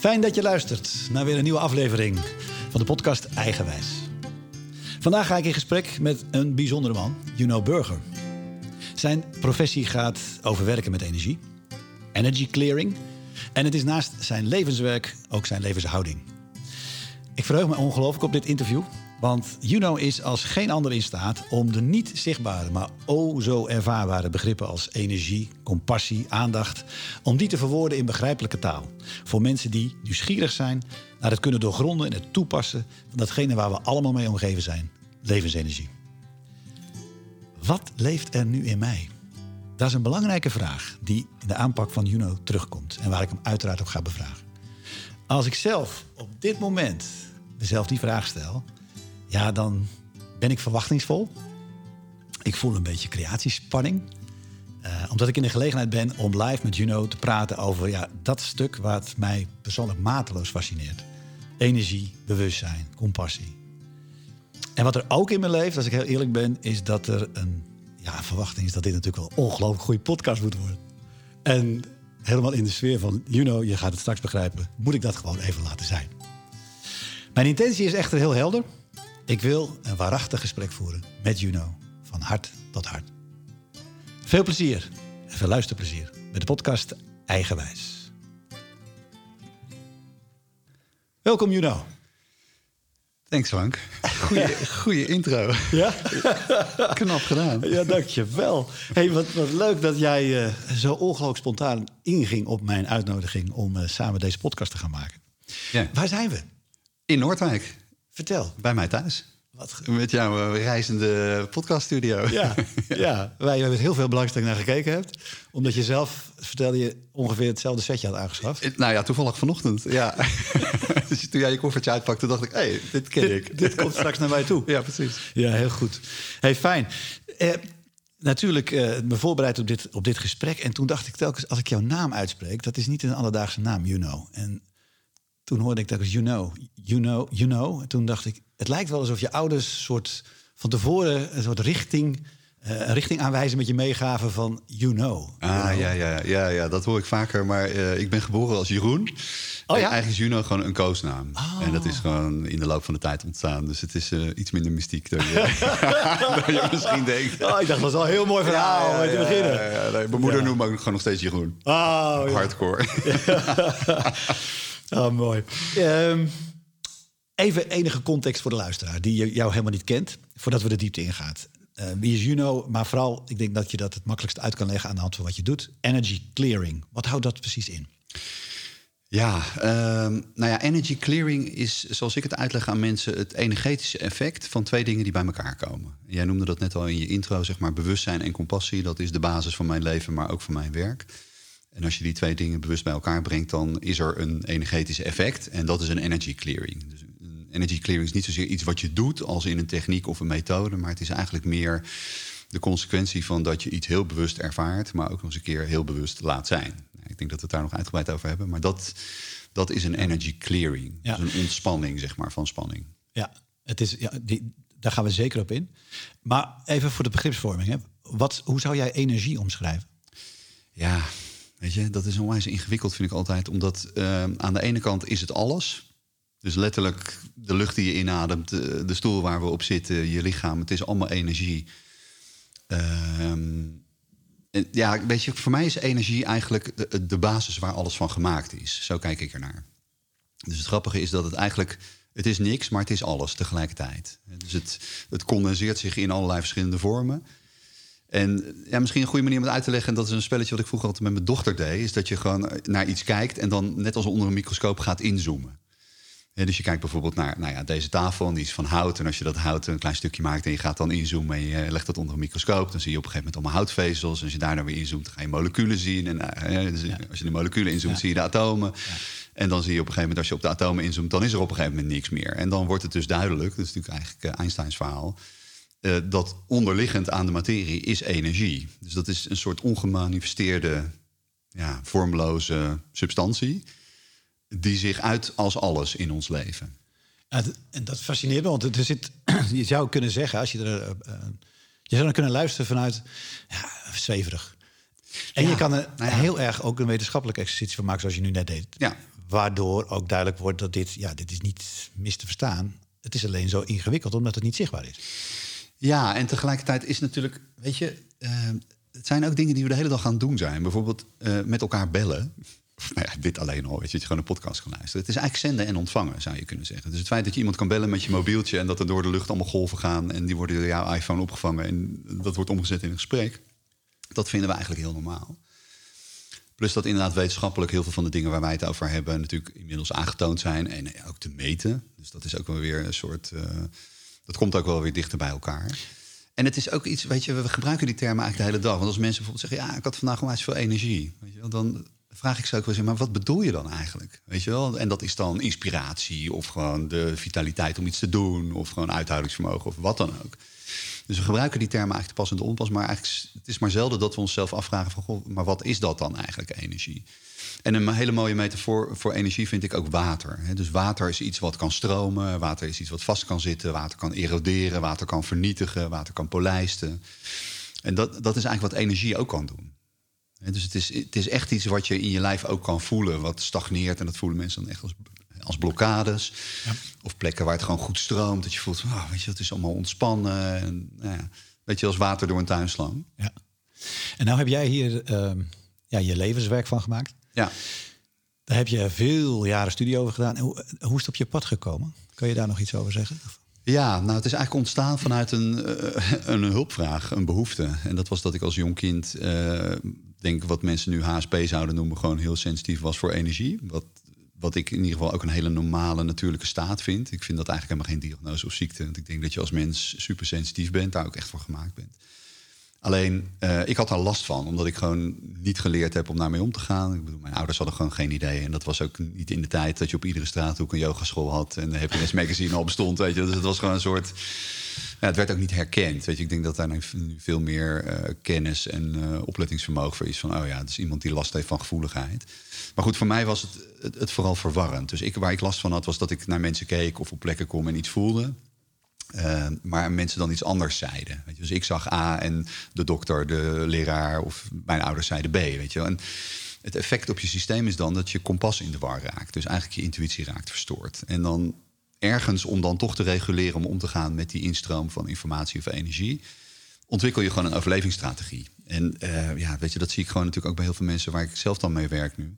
Fijn dat je luistert naar weer een nieuwe aflevering van de podcast Eigenwijs. Vandaag ga ik in gesprek met een bijzondere man, Juno Burger. Zijn professie gaat over werken met energie, energy clearing. En het is naast zijn levenswerk ook zijn levenshouding. Ik verheug me ongelooflijk op dit interview. Want Juno is als geen ander in staat om de niet zichtbare, maar o zo ervaarbare begrippen als energie, compassie, aandacht, om die te verwoorden in begrijpelijke taal. Voor mensen die nieuwsgierig zijn naar het kunnen doorgronden en het toepassen van datgene waar we allemaal mee omgeven zijn: levensenergie. Wat leeft er nu in mij? Dat is een belangrijke vraag die in de aanpak van Juno terugkomt en waar ik hem uiteraard ook ga bevragen. Als ik zelf op dit moment mezelf die vraag stel, ja, dan ben ik verwachtingsvol. Ik voel een beetje creatiespanning. Uh, omdat ik in de gelegenheid ben om live met Juno te praten over ja, dat stuk wat mij persoonlijk mateloos fascineert. Energie, bewustzijn, compassie. En wat er ook in me leeft, als ik heel eerlijk ben, is dat er een ja, verwachting is dat dit natuurlijk wel een ongelooflijk goede podcast moet worden. En helemaal in de sfeer van Juno, je gaat het straks begrijpen, moet ik dat gewoon even laten zijn. Mijn intentie is echter heel helder. Ik wil een waarachtig gesprek voeren met Juno, van hart tot hart. Veel plezier en veel luisterplezier met de podcast Eigenwijs. Welkom Juno. Thanks Frank. Goeie, goeie intro. Ja? Knap gedaan. Ja, dankjewel. Hey, wat, wat leuk dat jij uh, zo ongelooflijk spontaan inging op mijn uitnodiging om uh, samen deze podcast te gaan maken. Ja. Waar zijn we? In Noordwijk. Vertel. Bij mij thuis. Wat... Met jouw eh, reizende podcaststudio. Ja, ja, waar je met heel veel belangstelling naar gekeken hebt. Omdat je zelf, vertelde je, ongeveer hetzelfde setje had aangeschaft. Eh, nou ja, toevallig vanochtend, ja. dus toen jij je koffertje uitpakte, dacht ik... hé, hey, dit ken ik. Dit, komt straks naar mij toe. Ja, precies. Ja, heel goed. hey, fijn. Eh, natuurlijk uh, me voorbereid op dit, op dit gesprek. En toen dacht ik telkens, als ik jouw naam uitspreek... dat is niet een alledaagse naam, you know. En toen hoorde ik telkens you know, you know, you know. En toen dacht ik, het lijkt wel alsof je ouders soort van tevoren een soort richting, uh, een richting aanwijzen met je meegaven van you know. Ah Ja, ja, ja, ja, dat hoor ik vaker. Maar uh, ik ben geboren als Jeroen. Oh, ja? Eigenlijk is Juno gewoon een koosnaam. Oh. En dat is gewoon in de loop van de tijd ontstaan. Dus het is uh, iets minder mystiek dan je, dan je misschien denkt. Oh, ik dacht, dat was al een heel mooi verhaal om ja, te beginnen. Nee, mijn moeder noemt me ook gewoon nog steeds Jeroen. Oh, Hardcore. oh, mooi. Um, Even enige context voor de luisteraar die jou helemaal niet kent, voordat we de diepte ingaat. Uh, wie is Juno? Maar vooral, ik denk dat je dat het makkelijkst uit kan leggen aan de hand van wat je doet. Energy clearing. Wat houdt dat precies in? Ja, uh, nou ja, energy clearing is, zoals ik het uitleg aan mensen, het energetische effect van twee dingen die bij elkaar komen. Jij noemde dat net al in je intro, zeg maar, bewustzijn en compassie. Dat is de basis van mijn leven, maar ook van mijn werk. En als je die twee dingen bewust bij elkaar brengt, dan is er een energetisch effect. En dat is een energy clearing. Dus energy clearing is niet zozeer iets wat je doet als in een techniek of een methode, maar het is eigenlijk meer de consequentie van dat je iets heel bewust ervaart, maar ook nog eens een keer heel bewust laat zijn. Ik denk dat we het daar nog uitgebreid over hebben, maar dat, dat is een energy clearing. Ja. Dus een ontspanning, zeg maar, van spanning. Ja, het is, ja die, daar gaan we zeker op in. Maar even voor de begripsvorming. Hè. Wat, hoe zou jij energie omschrijven? Ja, weet je, dat is onwijs ingewikkeld, vind ik altijd. Omdat uh, aan de ene kant is het alles. Dus letterlijk de lucht die je inademt, de, stoel waar we op zitten, je lichaam, het is allemaal energie. Ehm, ja, weet je, voor mij is energie eigenlijk de, de, basis waar alles van gemaakt is. Zo kijk ik ernaar. Dus het grappige is dat het eigenlijk, het is niks, maar het is alles tegelijkertijd. Dus het, het condenseert zich in allerlei verschillende vormen. En ja, misschien een goede manier om het uit te leggen, en dat is een spelletje wat ik vroeger altijd met mijn dochter deed, is dat je gewoon naar iets kijkt en dan net als onder een microscoop gaat inzoomen dus je kijkt bijvoorbeeld naar nou ja, deze tafel, en die is van hout. En als je dat hout een klein stukje maakt en je gaat dan inzoomen en je legt dat onder een microscoop, dan zie je op een gegeven moment allemaal houtvezels. En als je daar dan weer inzoomt, dan ga je moleculen zien. En uh, dus als je de moleculen inzoomt, zie je de atomen. En dan zie je op een gegeven moment, als je op de atomen inzoomt, dan is er op een gegeven moment niks meer. En dan wordt het dus duidelijk, dat is natuurlijk eigenlijk Einsteins verhaal, uh, dat onderliggend aan de materie is energie. Dus dat is een soort ongemanifesteerde, ja, vormloze substantie die zich uit als alles in ons leven. en dat fascineert me, want er zit, je zou kunnen zeggen, als je er. Uh, je zou dan kunnen luisteren vanuit ja, zweverig. En je kan er nou ja. heel erg ook een wetenschappelijke exercitie van maken, zoals je nu net deed. Ja. Waardoor ook duidelijk wordt dat dit, ja, dit is niet mis te verstaan. Het is alleen zo ingewikkeld omdat het niet zichtbaar is. Ja, en tegelijkertijd is natuurlijk, weet je, uh, het zijn ook dingen die we de hele dag aan het doen zijn. Bijvoorbeeld uh, met elkaar bellen. Nou ja, dit alleen al, weet je, dat je gewoon een podcast kan luisteren. Het is eigenlijk zenden en ontvangen, zou je kunnen zeggen. Dus het feit dat je iemand kan bellen met je mobieltje... en dat er door de lucht allemaal golven gaan... en die worden door jouw iPhone opgevangen... en dat wordt omgezet in een gesprek... dat vinden we eigenlijk heel normaal. Plus dat inderdaad wetenschappelijk heel veel van de dingen waar wij het over hebben... natuurlijk inmiddels aangetoond zijn en ook te meten. Dus dat is ook wel weer een soort... Uh, dat komt ook wel weer dichter bij elkaar. En het is ook iets, weet je, we gebruiken die termen eigenlijk de hele dag. Want als mensen bijvoorbeeld zeggen, ja, ik had vandaag onwijs veel energie. Weet je wel, dan vraag ik ze ook wel eens, maar wat bedoel je dan eigenlijk? Weet je wel? En dat is dan inspiratie of gewoon de vitaliteit om iets te doen... of gewoon uithoudingsvermogen of wat dan ook. Dus we gebruiken die termen eigenlijk pas en te onpas. Maar eigenlijk, het is maar zelden dat we onszelf afvragen van... Goh, maar wat is dat dan eigenlijk, energie? En een hele mooie metafoor voor energie vind ik ook water. Dus water is iets wat kan stromen, water is iets wat vast kan zitten, water kan eroderen, water kan vernietigen, water kan polijsten. En dat, dat is eigenlijk wat energie ook kan doen. Dus het is, het is echt iets wat je in je lijf ook kan voelen, wat stagneert. En dat voelen mensen dan echt als, als blokkades. Ja. Of plekken waar het gewoon goed stroomt. Dat je voelt, oh, weet je, het is allemaal ontspannen. En, nou ja, weet je, als water door een tuinslang. Ja. En nou heb jij hier uh, ja, je levenswerk van gemaakt. Ja. Daar heb je veel jaren studie over gedaan. Hoe, hoe is het op je pad gekomen? Kan je daar nog iets over zeggen? Ja, nou, het is eigenlijk ontstaan vanuit een, uh, een hulpvraag, een behoefte. En dat was dat ik als jong kind, uh, denk wat mensen nu HSP zouden noemen, gewoon heel sensitief was voor energie. Wat, wat ik in ieder geval ook een hele normale, natuurlijke staat vind. Ik vind dat eigenlijk helemaal geen diagnose of ziekte. Want ik denk dat je als mens super sensitief bent, daar ook echt voor gemaakt bent. Alleen, uh, ik had daar last van, omdat ik gewoon niet geleerd heb om daarmee om te gaan. Ik bedoel, mijn ouders hadden gewoon geen idee. En dat was ook niet in de tijd dat je op iedere straathoek een yogaschool had... en de Happiness Magazine al bestond, weet je. Dus het was gewoon een soort... Ja, het werd ook niet herkend. Weet je, ik denk dat daar nu veel meer uh, kennis en uh, oplettingsvermogen voor is. Van, oh ja, het is iemand die last heeft van gevoeligheid. Maar goed, voor mij was het, het, het vooral verwarrend. Dus ik, waar ik last van had, was dat ik naar mensen keek of op plekken kom en iets voelde. Uh, maar mensen dan iets anders zeiden. Weet je? Dus ik zag A en de dokter, de leraar of mijn ouders zeiden B. Weet je? En het effect op je systeem is dan dat je kompas in de war raakt. Dus eigenlijk je intuïtie raakt verstoord. En dan ergens om dan toch te reguleren om om te gaan met die instroom van informatie of energie, ontwikkel je gewoon een overlevingsstrategie. En uh, ja, weet je, dat zie ik gewoon natuurlijk ook bij heel veel mensen waar ik zelf dan mee werk nu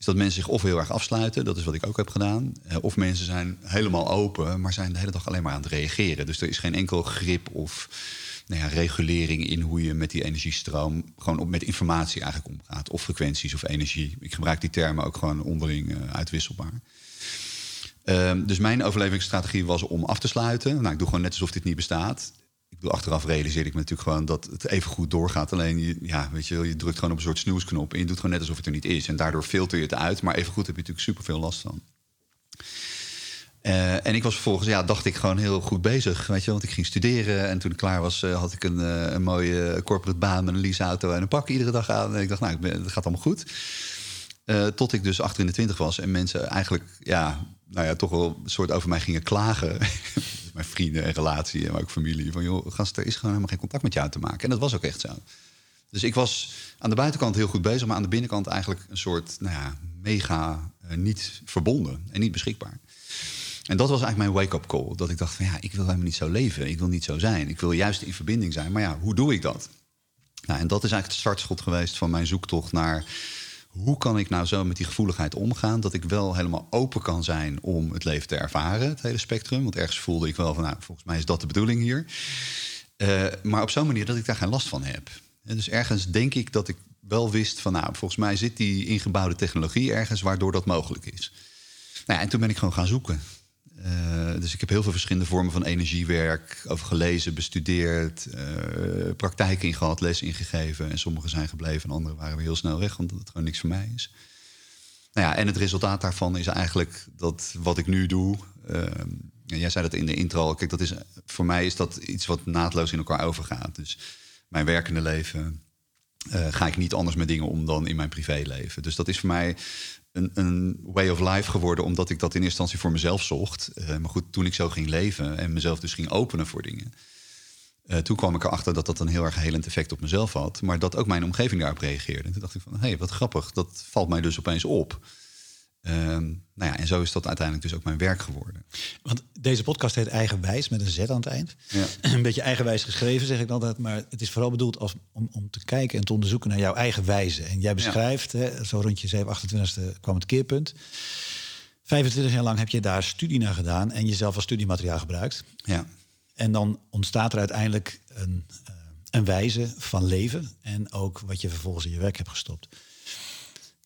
is dat mensen zich of heel erg afsluiten, dat is wat ik ook heb gedaan. Eh, of mensen zijn helemaal open, maar zijn de hele dag alleen maar aan het reageren. Dus er is geen enkel grip of nou ja, regulering in hoe je met die energiestroom gewoon op, met informatie eigenlijk omgaat. Of frequenties of energie. Ik gebruik die termen ook gewoon onderling uh, uitwisselbaar. Uh, dus mijn overlevingsstrategie was om af te sluiten. Nou, ik doe gewoon net alsof dit niet bestaat achteraf realiseerde ik me natuurlijk gewoon dat het even goed doorgaat. Alleen, je, ja, weet je, je drukt gewoon op een soort snoesknop en je doet gewoon net alsof het er niet is. En daardoor filter je het uit, maar even goed heb je natuurlijk superveel last van. Uh, en ik was vervolgens, ja, dacht ik gewoon heel goed bezig, weet je, want ik ging studeren en toen ik klaar was, uh, had ik een, uh, een mooie corporate baan met een leaseauto en een pak iedere dag aan. En ik dacht, nou, het gaat allemaal goed. tot ik dus achter in de twintig was en mensen eigenlijk, ja, nou ja, toch wel een soort over mij gingen klagen. Mijn vrienden en relatie en ook familie. Van joh, gast, er is gewoon helemaal geen contact met jou te maken. En dat was ook echt zo. Dus ik was aan de buitenkant heel goed bezig, maar aan de binnenkant eigenlijk een soort, nou ja, mega uh, niet verbonden en niet beschikbaar. En dat was eigenlijk mijn wake-up call. Dat ik dacht van ja, ik wil helemaal niet zo leven. Ik wil niet zo zijn. Ik wil juist in verbinding zijn. Maar ja, hoe doe ik dat? Nou, en dat is eigenlijk het startschot geweest van mijn zoektocht naar hoe kan ik nou zo met die gevoeligheid omgaan... dat ik wel helemaal open kan zijn om het leven te ervaren, het hele spectrum. Want ergens voelde ik wel van, nou, volgens mij is dat de bedoeling hier. Uh, maar op zo'n manier dat ik daar geen last van heb. En dus ergens denk ik dat ik wel wist van, nou, volgens mij zit die ingebouwde technologie ergens... waardoor dat mogelijk is. Nou ja, en toen ben ik gewoon gaan zoeken. Uh, dus ik heb heel veel verschillende vormen van energiewerk over gelezen, bestudeerd, uh, praktijk in gehad, les ingegeven. En sommige zijn gebleven en andere waren weer heel snel weg, omdat het gewoon niks voor mij is. Nou ja, en het resultaat daarvan is eigenlijk dat wat ik nu doe. Uh, jij zei dat in de intro al. Kijk, dat is, voor mij is dat iets wat naadloos in elkaar overgaat. Dus mijn werkende leven ga ik niet anders met dingen om dan in mijn privéleven. Dus dat is voor mij een, een, way of life geworden, omdat ik dat in eerste instantie voor mezelf zocht. Uh, maar goed, toen ik zo ging leven en mezelf dus ging openen voor dingen. Uh, toen kwam ik erachter dat dat een heel erg helend effect op mezelf had. Maar dat ook mijn omgeving daarop reageerde. En toen dacht ik van, hé, hey, wat grappig. Dat valt mij dus opeens op. Ehm, nou ja, en zo is dat uiteindelijk dus ook mijn werk geworden. Want deze podcast heet Eigenwijs met een Z aan het eind. Ja. Een beetje eigenwijs geschreven, zeg ik altijd. Maar het is vooral bedoeld als, om, om te kijken en te onderzoeken naar jouw eigen wijze. En jij beschrijft, hè, zo rond je 7, 28e kwam het keerpunt. 25 jaar lang heb je daar studie naar gedaan en jezelf als studiemateriaal gebruikt. Ja. En dan ontstaat er uiteindelijk een, uh, een wijze van leven en ook wat je vervolgens in je werk hebt gestopt.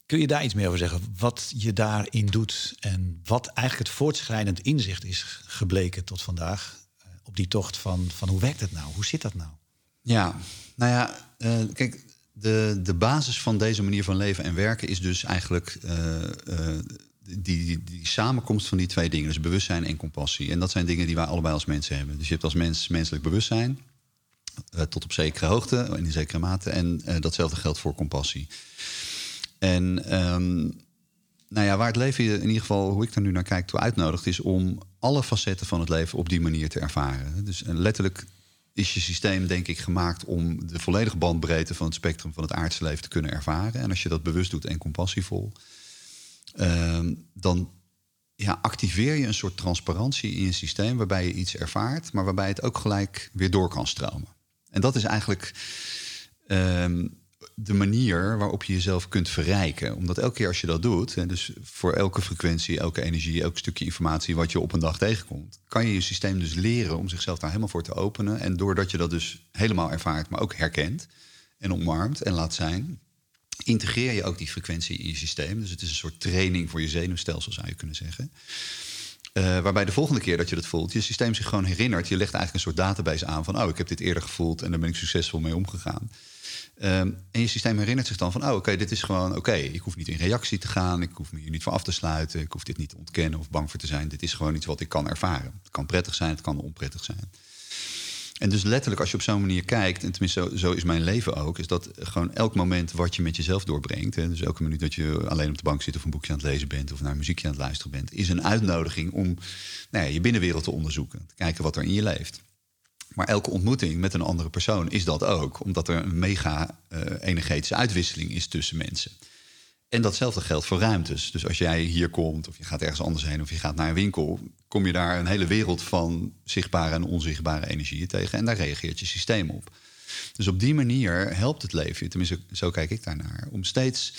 Kun je daar iets meer over zeggen? Wat je daarin doet en wat eigenlijk het voortschrijdend inzicht is gebleken tot vandaag uh, op die tocht van, van hoe werkt het nou? Hoe zit dat nou? Ja, nou ja, uh, kijk, de, de basis van deze manier van leven en werken is dus eigenlijk die, die, die, samenkomst van die twee dingen, dus bewustzijn en compassie. En dat zijn dingen die wij allebei als mensen hebben. Dus je hebt als mens menselijk bewustzijn, tot op zekere hoogte, in zekere mate. En datzelfde geldt voor compassie. En um, nou ja, waar het leven in ieder geval, hoe ik daar nu naar kijk, toe uitnodigt, is om alle facetten van het leven op die manier te ervaren. Dus letterlijk is je systeem, denk ik, gemaakt om de volledige bandbreedte van het spectrum van het aardse leven te kunnen ervaren. En als je dat bewust doet en compassievol, uh, dan ja, activeer je een soort transparantie in je systeem waarbij je iets ervaart, maar waarbij het ook gelijk weer door kan stromen. En dat is eigenlijk uh, de manier waarop je jezelf kunt verrijken. Omdat elke keer als je dat doet, en dus voor elke frequentie, elke energie, elk stukje informatie wat je op een dag tegenkomt, kan je je systeem dus leren om zichzelf daar helemaal voor te openen. En doordat je dat dus helemaal ervaart, maar ook herkent en omarmt en laat zijn, integreer je ook die frequentie in je systeem. Dus het is een soort training voor je zenuwstelsel, zou je kunnen zeggen. Uh, waarbij de volgende keer dat je dat voelt, je systeem zich gewoon herinnert. Je legt eigenlijk een soort database aan van, oh, ik heb dit eerder gevoeld en daar ben ik succesvol mee omgegaan. Um, en je systeem herinnert zich dan van, oh, oké, dit is gewoon oké. Ik hoef niet in reactie te gaan, ik hoef me hier niet voor af te sluiten, ik hoef dit niet te ontkennen of bang voor te zijn. Dit is gewoon iets wat ik kan ervaren. Het kan prettig zijn, het kan onprettig zijn. En dus letterlijk, als je op zo'n manier kijkt, en tenminste zo, zo, is mijn leven ook, is dat gewoon elk moment wat je met jezelf doorbrengt, hè, dus elke minuut dat je alleen op de bank zit of een boekje aan het lezen bent of naar een muziekje aan het luisteren bent, is een uitnodiging om nou ja, je binnenwereld te onderzoeken, te kijken wat er in je leeft. Maar elke ontmoeting met een andere persoon is dat ook, omdat er een mega uh, energetische uitwisseling is tussen mensen. En datzelfde geldt voor ruimtes. Dus als jij hier komt, of je gaat ergens anders heen, of je gaat naar een winkel, kom je daar een hele wereld van zichtbare en onzichtbare energieën tegen. En daar reageert je systeem op. Dus op die manier helpt het leven, tenminste, zo kijk ik daarnaar, om steeds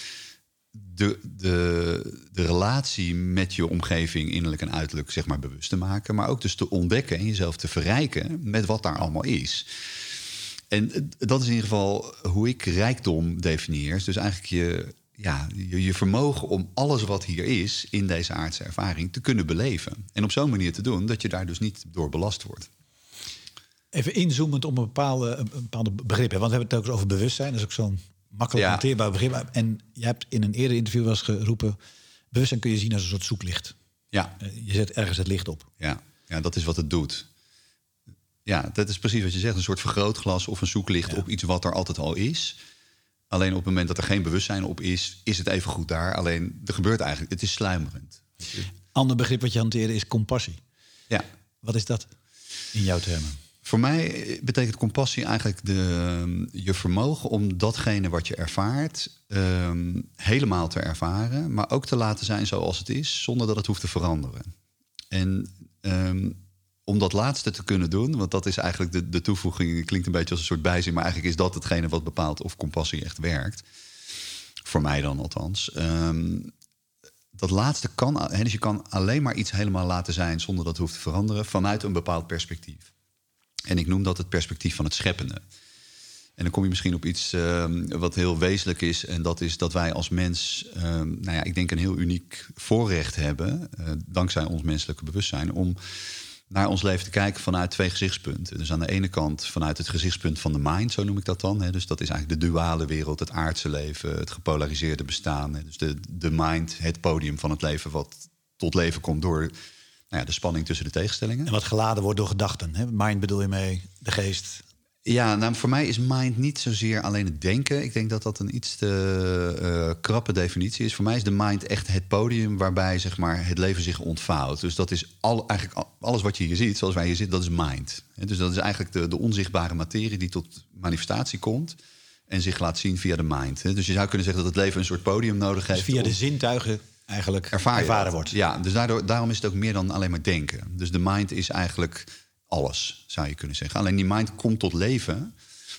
de, de, de relatie met je omgeving, innerlijk en uiterlijk, zeg maar, bewust te maken. Maar ook dus te ontdekken en jezelf te verrijken met wat daar allemaal is. En dat is in ieder geval hoe ik rijkdom definieer. Dus eigenlijk je ja, je, je, vermogen om alles wat hier is in deze aardse ervaring te kunnen beleven. En op zo'n manier te doen dat je daar dus niet door belast wordt. Even inzoomend op een bepaalde, een begrip. Want we hebben het ook over bewustzijn. Dat is ook zo'n makkelijk ja. hanteerbaar begrip. En je hebt in een eerder interview wel eens geroepen... bewustzijn kun je zien als een soort zoeklicht. Ja. Je zet ergens het licht op. Ja, ja dat is wat het doet. Ja, dat is precies wat je zegt. Een soort vergrootglas of een zoeklicht ja. op iets wat er altijd al is... Alleen op het moment dat er geen bewustzijn op is, is het even goed daar. Alleen er gebeurt eigenlijk, het is sluimerend. Ander begrip wat je hanteert is compassie. Ja. Wat is dat in jouw termen? Voor mij betekent compassie eigenlijk de, je vermogen om datgene wat je ervaart um, helemaal te ervaren, maar ook te laten zijn zoals het is, zonder dat het hoeft te veranderen. En um, om dat laatste te kunnen doen, want dat is eigenlijk de, de toevoeging, klinkt een beetje als een soort bijzin, maar eigenlijk is dat hetgene wat bepaalt of compassie echt werkt. Voor mij dan althans. Dat laatste kan, dus je kan alleen maar iets helemaal laten zijn zonder dat het hoeft te veranderen vanuit een bepaald perspectief. En ik noem dat het perspectief van het scheppende. En dan kom je misschien op iets um, wat heel wezenlijk is. En dat is dat wij als mens, um, nou ja, ik denk een heel uniek voorrecht hebben, uh, dankzij ons menselijke bewustzijn, om naar ons leven te kijken vanuit twee gezichtspunten. Dus aan de ene kant vanuit het gezichtspunt van de mind, zo noem ik dat dan. Hè. Dus dat is eigenlijk de duale wereld, het aardse leven, het gepolariseerde bestaan. Hè. Dus de, de mind, het podium van het leven, wat tot leven komt door nou ja, de spanning tussen de tegenstellingen. En wat geladen wordt door gedachten. Hè? Mind bedoel je mee, de geest, ja, nou, voor mij is mind niet zozeer alleen het denken. Ik denk dat dat een iets te uh, krappe definitie is. Voor mij is de mind echt het podium waarbij zeg maar, het leven zich ontvouwt. Dus dat is al, eigenlijk alles wat je hier ziet, zoals wij hier zitten, dat is mind. Dus dat is eigenlijk de, de onzichtbare materie die tot manifestatie komt en zich laat zien via de mind. Dus je zou kunnen zeggen dat het leven een soort podium nodig heeft. Dus via de zintuigen eigenlijk ervaren dat. wordt. Ja, dus daardoor, daarom is het ook meer dan alleen maar denken. Dus de mind is eigenlijk alles, zou je kunnen zeggen. Alleen die mind komt tot leven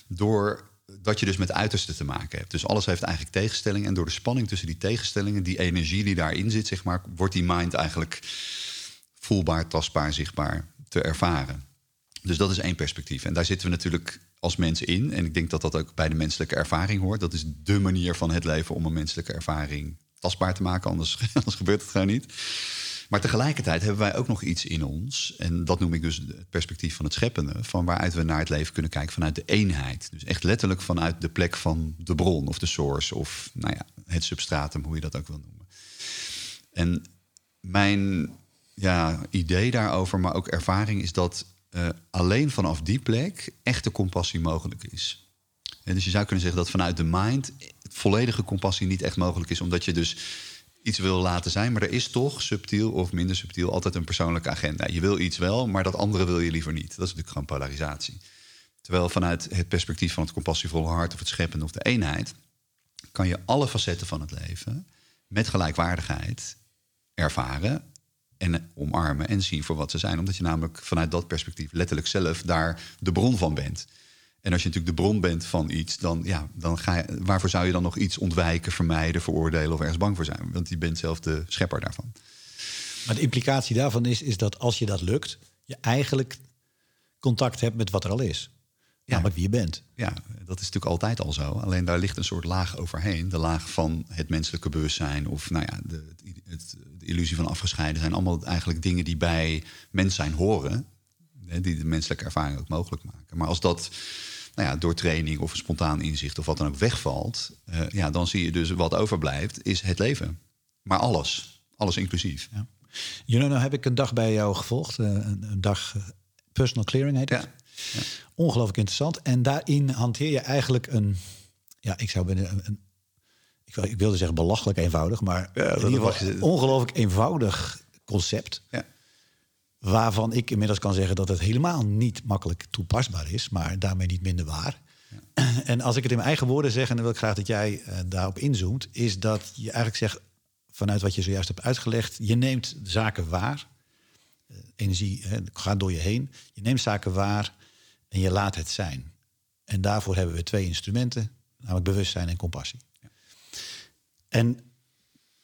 doordat je dus met uitersten te maken hebt. Dus alles heeft eigenlijk tegenstellingen. En door de spanning tussen die tegenstellingen, die energie die daarin zit, zeg maar, wordt die mind eigenlijk voelbaar, tastbaar, zichtbaar te ervaren. Dus dat is één perspectief. En daar zitten we natuurlijk als mens in. En ik denk dat dat ook bij de menselijke ervaring hoort. Dat is de manier van het leven om een menselijke ervaring tastbaar te maken. Anders, anders gebeurt het gewoon niet. Maar tegelijkertijd hebben wij ook nog iets in ons. En dat noem ik dus het perspectief van het scheppende. Van waaruit we naar het leven kunnen kijken vanuit de eenheid. Dus echt letterlijk vanuit de plek van de bron of de source. Of nou ja, het substratum, hoe je dat ook wil noemen. En mijn ja, idee daarover, maar ook ervaring, is dat uh, alleen vanaf die plek echte compassie mogelijk is. En dus je zou kunnen zeggen dat vanuit de mind volledige compassie niet echt mogelijk is, omdat je dus iets wil laten zijn, maar er is toch subtiel of minder subtiel altijd een persoonlijke agenda. Je wil iets wel, maar dat andere wil je liever niet. Dat is natuurlijk gewoon polarisatie. Terwijl vanuit het perspectief van het compassievolle hart of het scheppen of de eenheid, kan je alle facetten van het leven met gelijkwaardigheid ervaren en omarmen en zien voor wat ze zijn. Omdat je namelijk vanuit dat perspectief letterlijk zelf daar de bron van bent. En als je natuurlijk de bron bent van iets, dan, ja, dan ga je, waarvoor zou je dan nog iets ontwijken, vermijden, veroordelen of ergens bang voor zijn? Want je bent zelf de schepper daarvan. Maar de implicatie daarvan is, is dat als je dat lukt, je eigenlijk contact hebt met wat er al is. Ja. Namelijk wie je bent. Ja, dat is natuurlijk altijd al zo. Alleen daar ligt een soort laag overheen. De laag van het menselijke bewustzijn of nou ja, de, het, de illusie van afgescheiden zijn. Allemaal eigenlijk dingen die bij mens zijn horen. Die de menselijke ervaring ook mogelijk maken. Maar als dat nou ja, door training of een spontaan inzicht of wat dan ook wegvalt, uh, ja, dan zie je dus wat overblijft, is het leven. Maar alles, alles inclusief. Ja. Juno, nou heb ik een dag bij jou gevolgd, uh, een, een, dag uh, personal clearing heet het. Ja. Ja. Ongelooflijk interessant. En daarin hanteer je eigenlijk een, ja, ik zou binnen een, een ik, ik, wilde zeggen belachelijk eenvoudig, maar ja, in ieder geval ongelooflijk eenvoudig concept. Ja waarvan ik inmiddels kan zeggen dat het helemaal niet makkelijk toepasbaar is, maar daarmee niet minder waar. Ja. En als ik het in mijn eigen woorden zeg, en dan wil ik graag dat jij uh, daarop inzoomt, is dat je eigenlijk zegt, vanuit wat je zojuist hebt uitgelegd, je neemt zaken waar, uh, energie hè, gaat door je heen, je neemt zaken waar en je laat het zijn. En daarvoor hebben we twee instrumenten, namelijk bewustzijn en compassie. Ja. En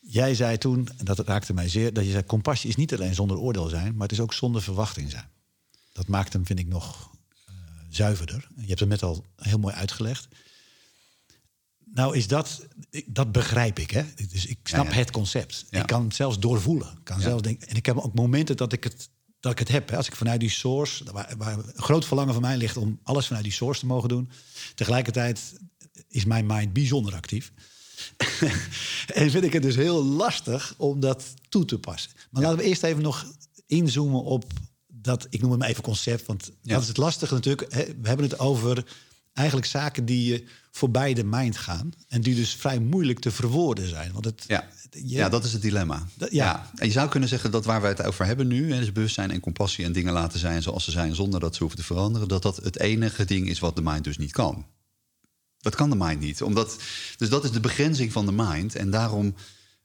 Jij zei toen, en dat raakte mij zeer, dat je zei: compassie is niet alleen zonder oordeel zijn, maar het is ook zonder verwachting zijn. Dat maakt hem, vind ik, nog uh, zuiverder. Je hebt hem net al heel mooi uitgelegd. Nou, is dat, dat begrijp ik, hè? Dus ik snap het concept. Ik kan het zelfs doorvoelen. Kan zelfs denken, en ik heb ook momenten dat ik het, dat ik het heb. Hè? Als ik vanuit die source, waar, waar een groot verlangen van mij ligt om alles vanuit die source te mogen doen. Tegelijkertijd is mijn mind bijzonder actief. en vind ik het dus heel lastig om dat toe te passen. Maar laten we eerst even nog inzoomen op dat, ik noem het maar even concept, want dat is het lastige natuurlijk. We hebben het over eigenlijk zaken die voorbij de mind gaan en die dus vrij moeilijk te verwoorden zijn. Want het, ja. ja, dat is het dilemma. ja. ja. En je zou kunnen zeggen dat waar we het over hebben nu, hè, dus bewustzijn en compassie en dingen laten zijn zoals ze zijn zonder dat ze hoeven te veranderen, dat dat het enige ding is wat de mind dus niet kan. Dat kan de mind niet. Omdat, dus dat is de begrenzing van de mind. En daarom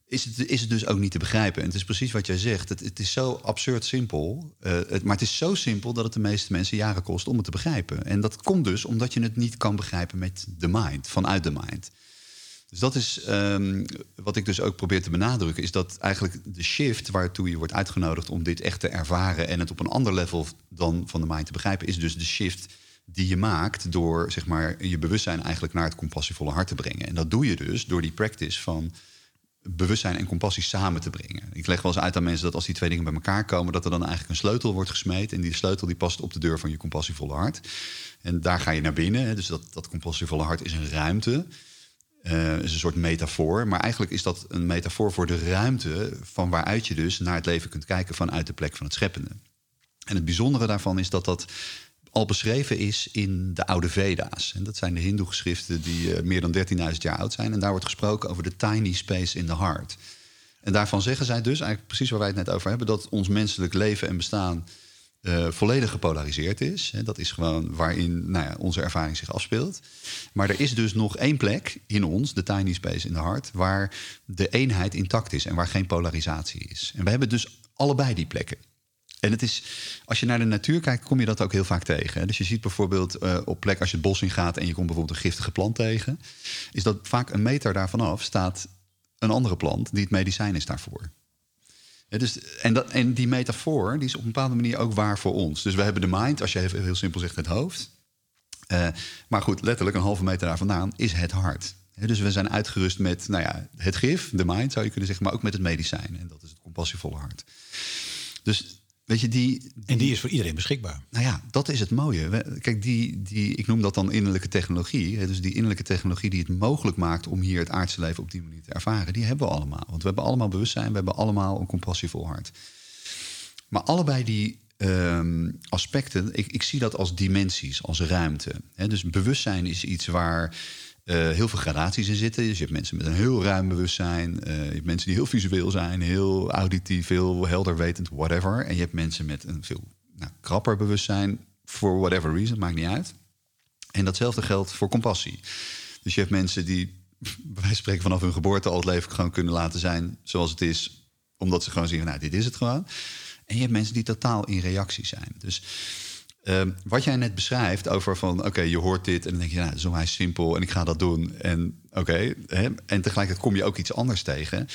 is het, is het dus ook niet te begrijpen. En het is precies wat jij zegt. Het, het is zo absurd simpel. Het, maar het is zo simpel dat het de meeste mensen jaren kost om het te begrijpen. En dat komt dus omdat je het niet kan begrijpen met de mind, vanuit de mind. Dus dat is um, wat ik dus ook probeer te benadrukken, is dat eigenlijk de shift waartoe je wordt uitgenodigd om dit echt te ervaren en het op een ander level dan van de mind te begrijpen, is dus de shift die je maakt door zeg maar, je bewustzijn eigenlijk naar het compassievolle hart te brengen. En dat doe je dus door die practice van bewustzijn en compassie samen te brengen. Ik leg wel eens uit aan mensen dat als die twee dingen bij elkaar komen, dat er dan eigenlijk een sleutel wordt gesmeed. En die sleutel die past op de deur van je compassievolle hart. En daar ga je naar binnen. Dus dat, dat compassievolle hart is een ruimte. Uh, is een soort metafoor. Maar eigenlijk is dat een metafoor voor de ruimte van waaruit je dus naar het leven kunt kijken vanuit de plek van het scheppende. En het bijzondere daarvan is dat dat al beschreven is in de oude Veda's. En dat zijn de Hindoe-geschriften die uh, meer dan 13.000 jaar oud zijn. En daar wordt gesproken over de tiny space in the heart. En daarvan zeggen zij dus, eigenlijk precies waar wij het net over hebben, dat ons menselijk leven en bestaan uh, volledig gepolariseerd is. Dat is gewoon waarin nou ja, onze ervaring zich afspeelt. Maar er is dus nog één plek in ons, de tiny space in de hart, waar de eenheid intact is en waar geen polarisatie is. En we hebben dus allebei die plekken. En het is, als je naar de natuur kijkt, kom je dat ook heel vaak tegen. Dus je ziet bijvoorbeeld uh, op plek als je het bos in gaat en je komt bijvoorbeeld een giftige plant tegen, is dat vaak een meter daarvan af staat een andere plant die het medicijn is daarvoor. Dus, en, dat, en die metafoor die is op een bepaalde manier ook waar voor ons. Dus we hebben de mind, als je heel, simpel zegt, het hoofd. Uh, maar goed, letterlijk een halve meter daar vandaan is het hart. dus we zijn uitgerust met nou ja, het gif, de mind zou je kunnen zeggen, maar ook met het medicijn. En dat is het compassievolle hart. Dus Weet je, die, en die is voor iedereen beschikbaar. Nou ja, dat is het mooie. Kijk, die, die, ik noem dat dan innerlijke technologie. Dus die innerlijke technologie die het mogelijk maakt om hier het aardse leven op die manier te ervaren, die hebben we allemaal. Want we hebben allemaal bewustzijn, we hebben allemaal een compassievol hart. Maar allebei die um, aspecten, ik, ik zie dat als dimensies, als ruimte. Dus bewustzijn is iets waar uh, heel veel gradaties in zitten. Dus je hebt mensen met een heel ruim bewustzijn. Uh, je hebt mensen die heel visueel zijn, heel auditief, heel helder wetend, whatever. En je hebt mensen met een veel nou, krapper bewustzijn, for whatever reason, maakt niet uit. En datzelfde geldt voor compassie. Dus je hebt mensen die, wijze spreken, vanaf hun geboorte al het leven gewoon kunnen laten zijn zoals het is, omdat ze gewoon zien, nou, dit is het gewoon. En je hebt mensen die totaal in reactie zijn. Dus Ehm, wat jij net beschrijft over van, oké, je hoort dit en dan denk je, nou, dat is simpel en ik ga dat doen. En oké, en tegelijkertijd kom je ook iets anders tegen.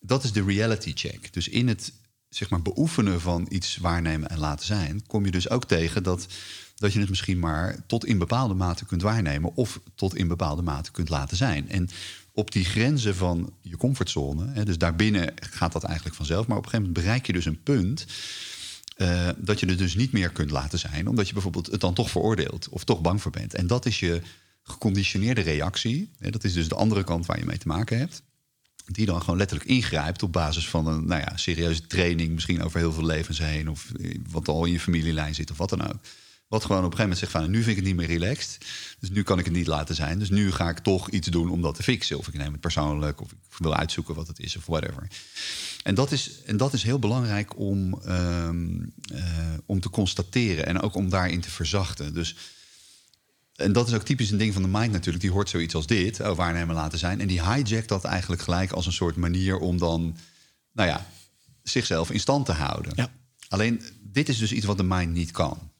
Dat is de reality check. Dus in het zeg maar, beoefenen van iets waarnemen en laten zijn, kom je dus ook tegen dat, dat je het misschien maar tot in bepaalde mate kunt waarnemen of tot in bepaalde mate kunt laten zijn. En op die grenzen van je comfortzone, hè, dus daarbinnen gaat dat eigenlijk vanzelf, maar op een gegeven moment bereik je dus een punt uh, dat je er dus niet meer kunt laten zijn, omdat je bijvoorbeeld het dan toch veroordeelt of toch bang voor bent. En dat is je geconditioneerde reactie. Hè, dat is dus de andere kant waar je mee te maken hebt. Die dan gewoon letterlijk ingrijpt op basis van een nou ja, serieuze training, misschien over heel veel levens heen, of wat al in je familielijn zit of wat dan ook. Wat gewoon op een gegeven moment zegt van nu vind ik het niet meer relaxed. Dus nu kan ik het niet laten zijn. Dus nu ga ik toch iets doen om dat te fixen. Of ik neem het persoonlijk, of ik wil uitzoeken wat het is, of whatever. En dat is, en dat is heel belangrijk om, um, uh, om te constateren en ook om daarin te verzachten. Dus, en dat is ook typisch een ding van de mind natuurlijk. Die hoort zoiets als dit, oh, waarnemen laten zijn. En die hijjackt dat eigenlijk gelijk als een soort manier om dan, nou ja, zichzelf in stand te houden. Ja. Alleen, dit is dus iets wat de mind niet kan.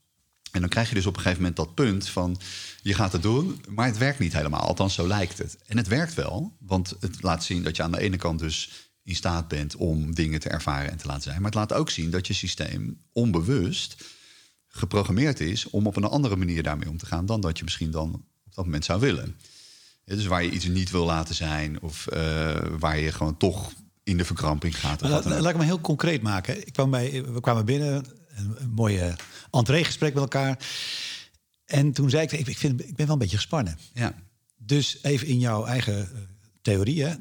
En dan krijg je dus op een gegeven moment dat punt van je gaat het doen, maar het werkt niet helemaal. Althans, zo lijkt het. En het werkt wel, want het laat zien dat je aan de ene kant dus in staat bent om dingen te ervaren en te laten zijn. Maar het laat ook zien dat je systeem onbewust geprogrammeerd is om op een andere manier daarmee om te gaan dan dat je misschien dan op dat moment zou willen. dus waar je iets niet wil laten zijn of uh, waar je gewoon toch in de verkramping gaat. Laat, laat ik me heel concreet maken. Ik kwam bij, we kwamen binnen, een, een mooie entree-gesprek met elkaar. En toen zei ik, ik, vind, ik ben wel een beetje gespannen. Ja. Dus even in jouw eigen uh, theorie, hè,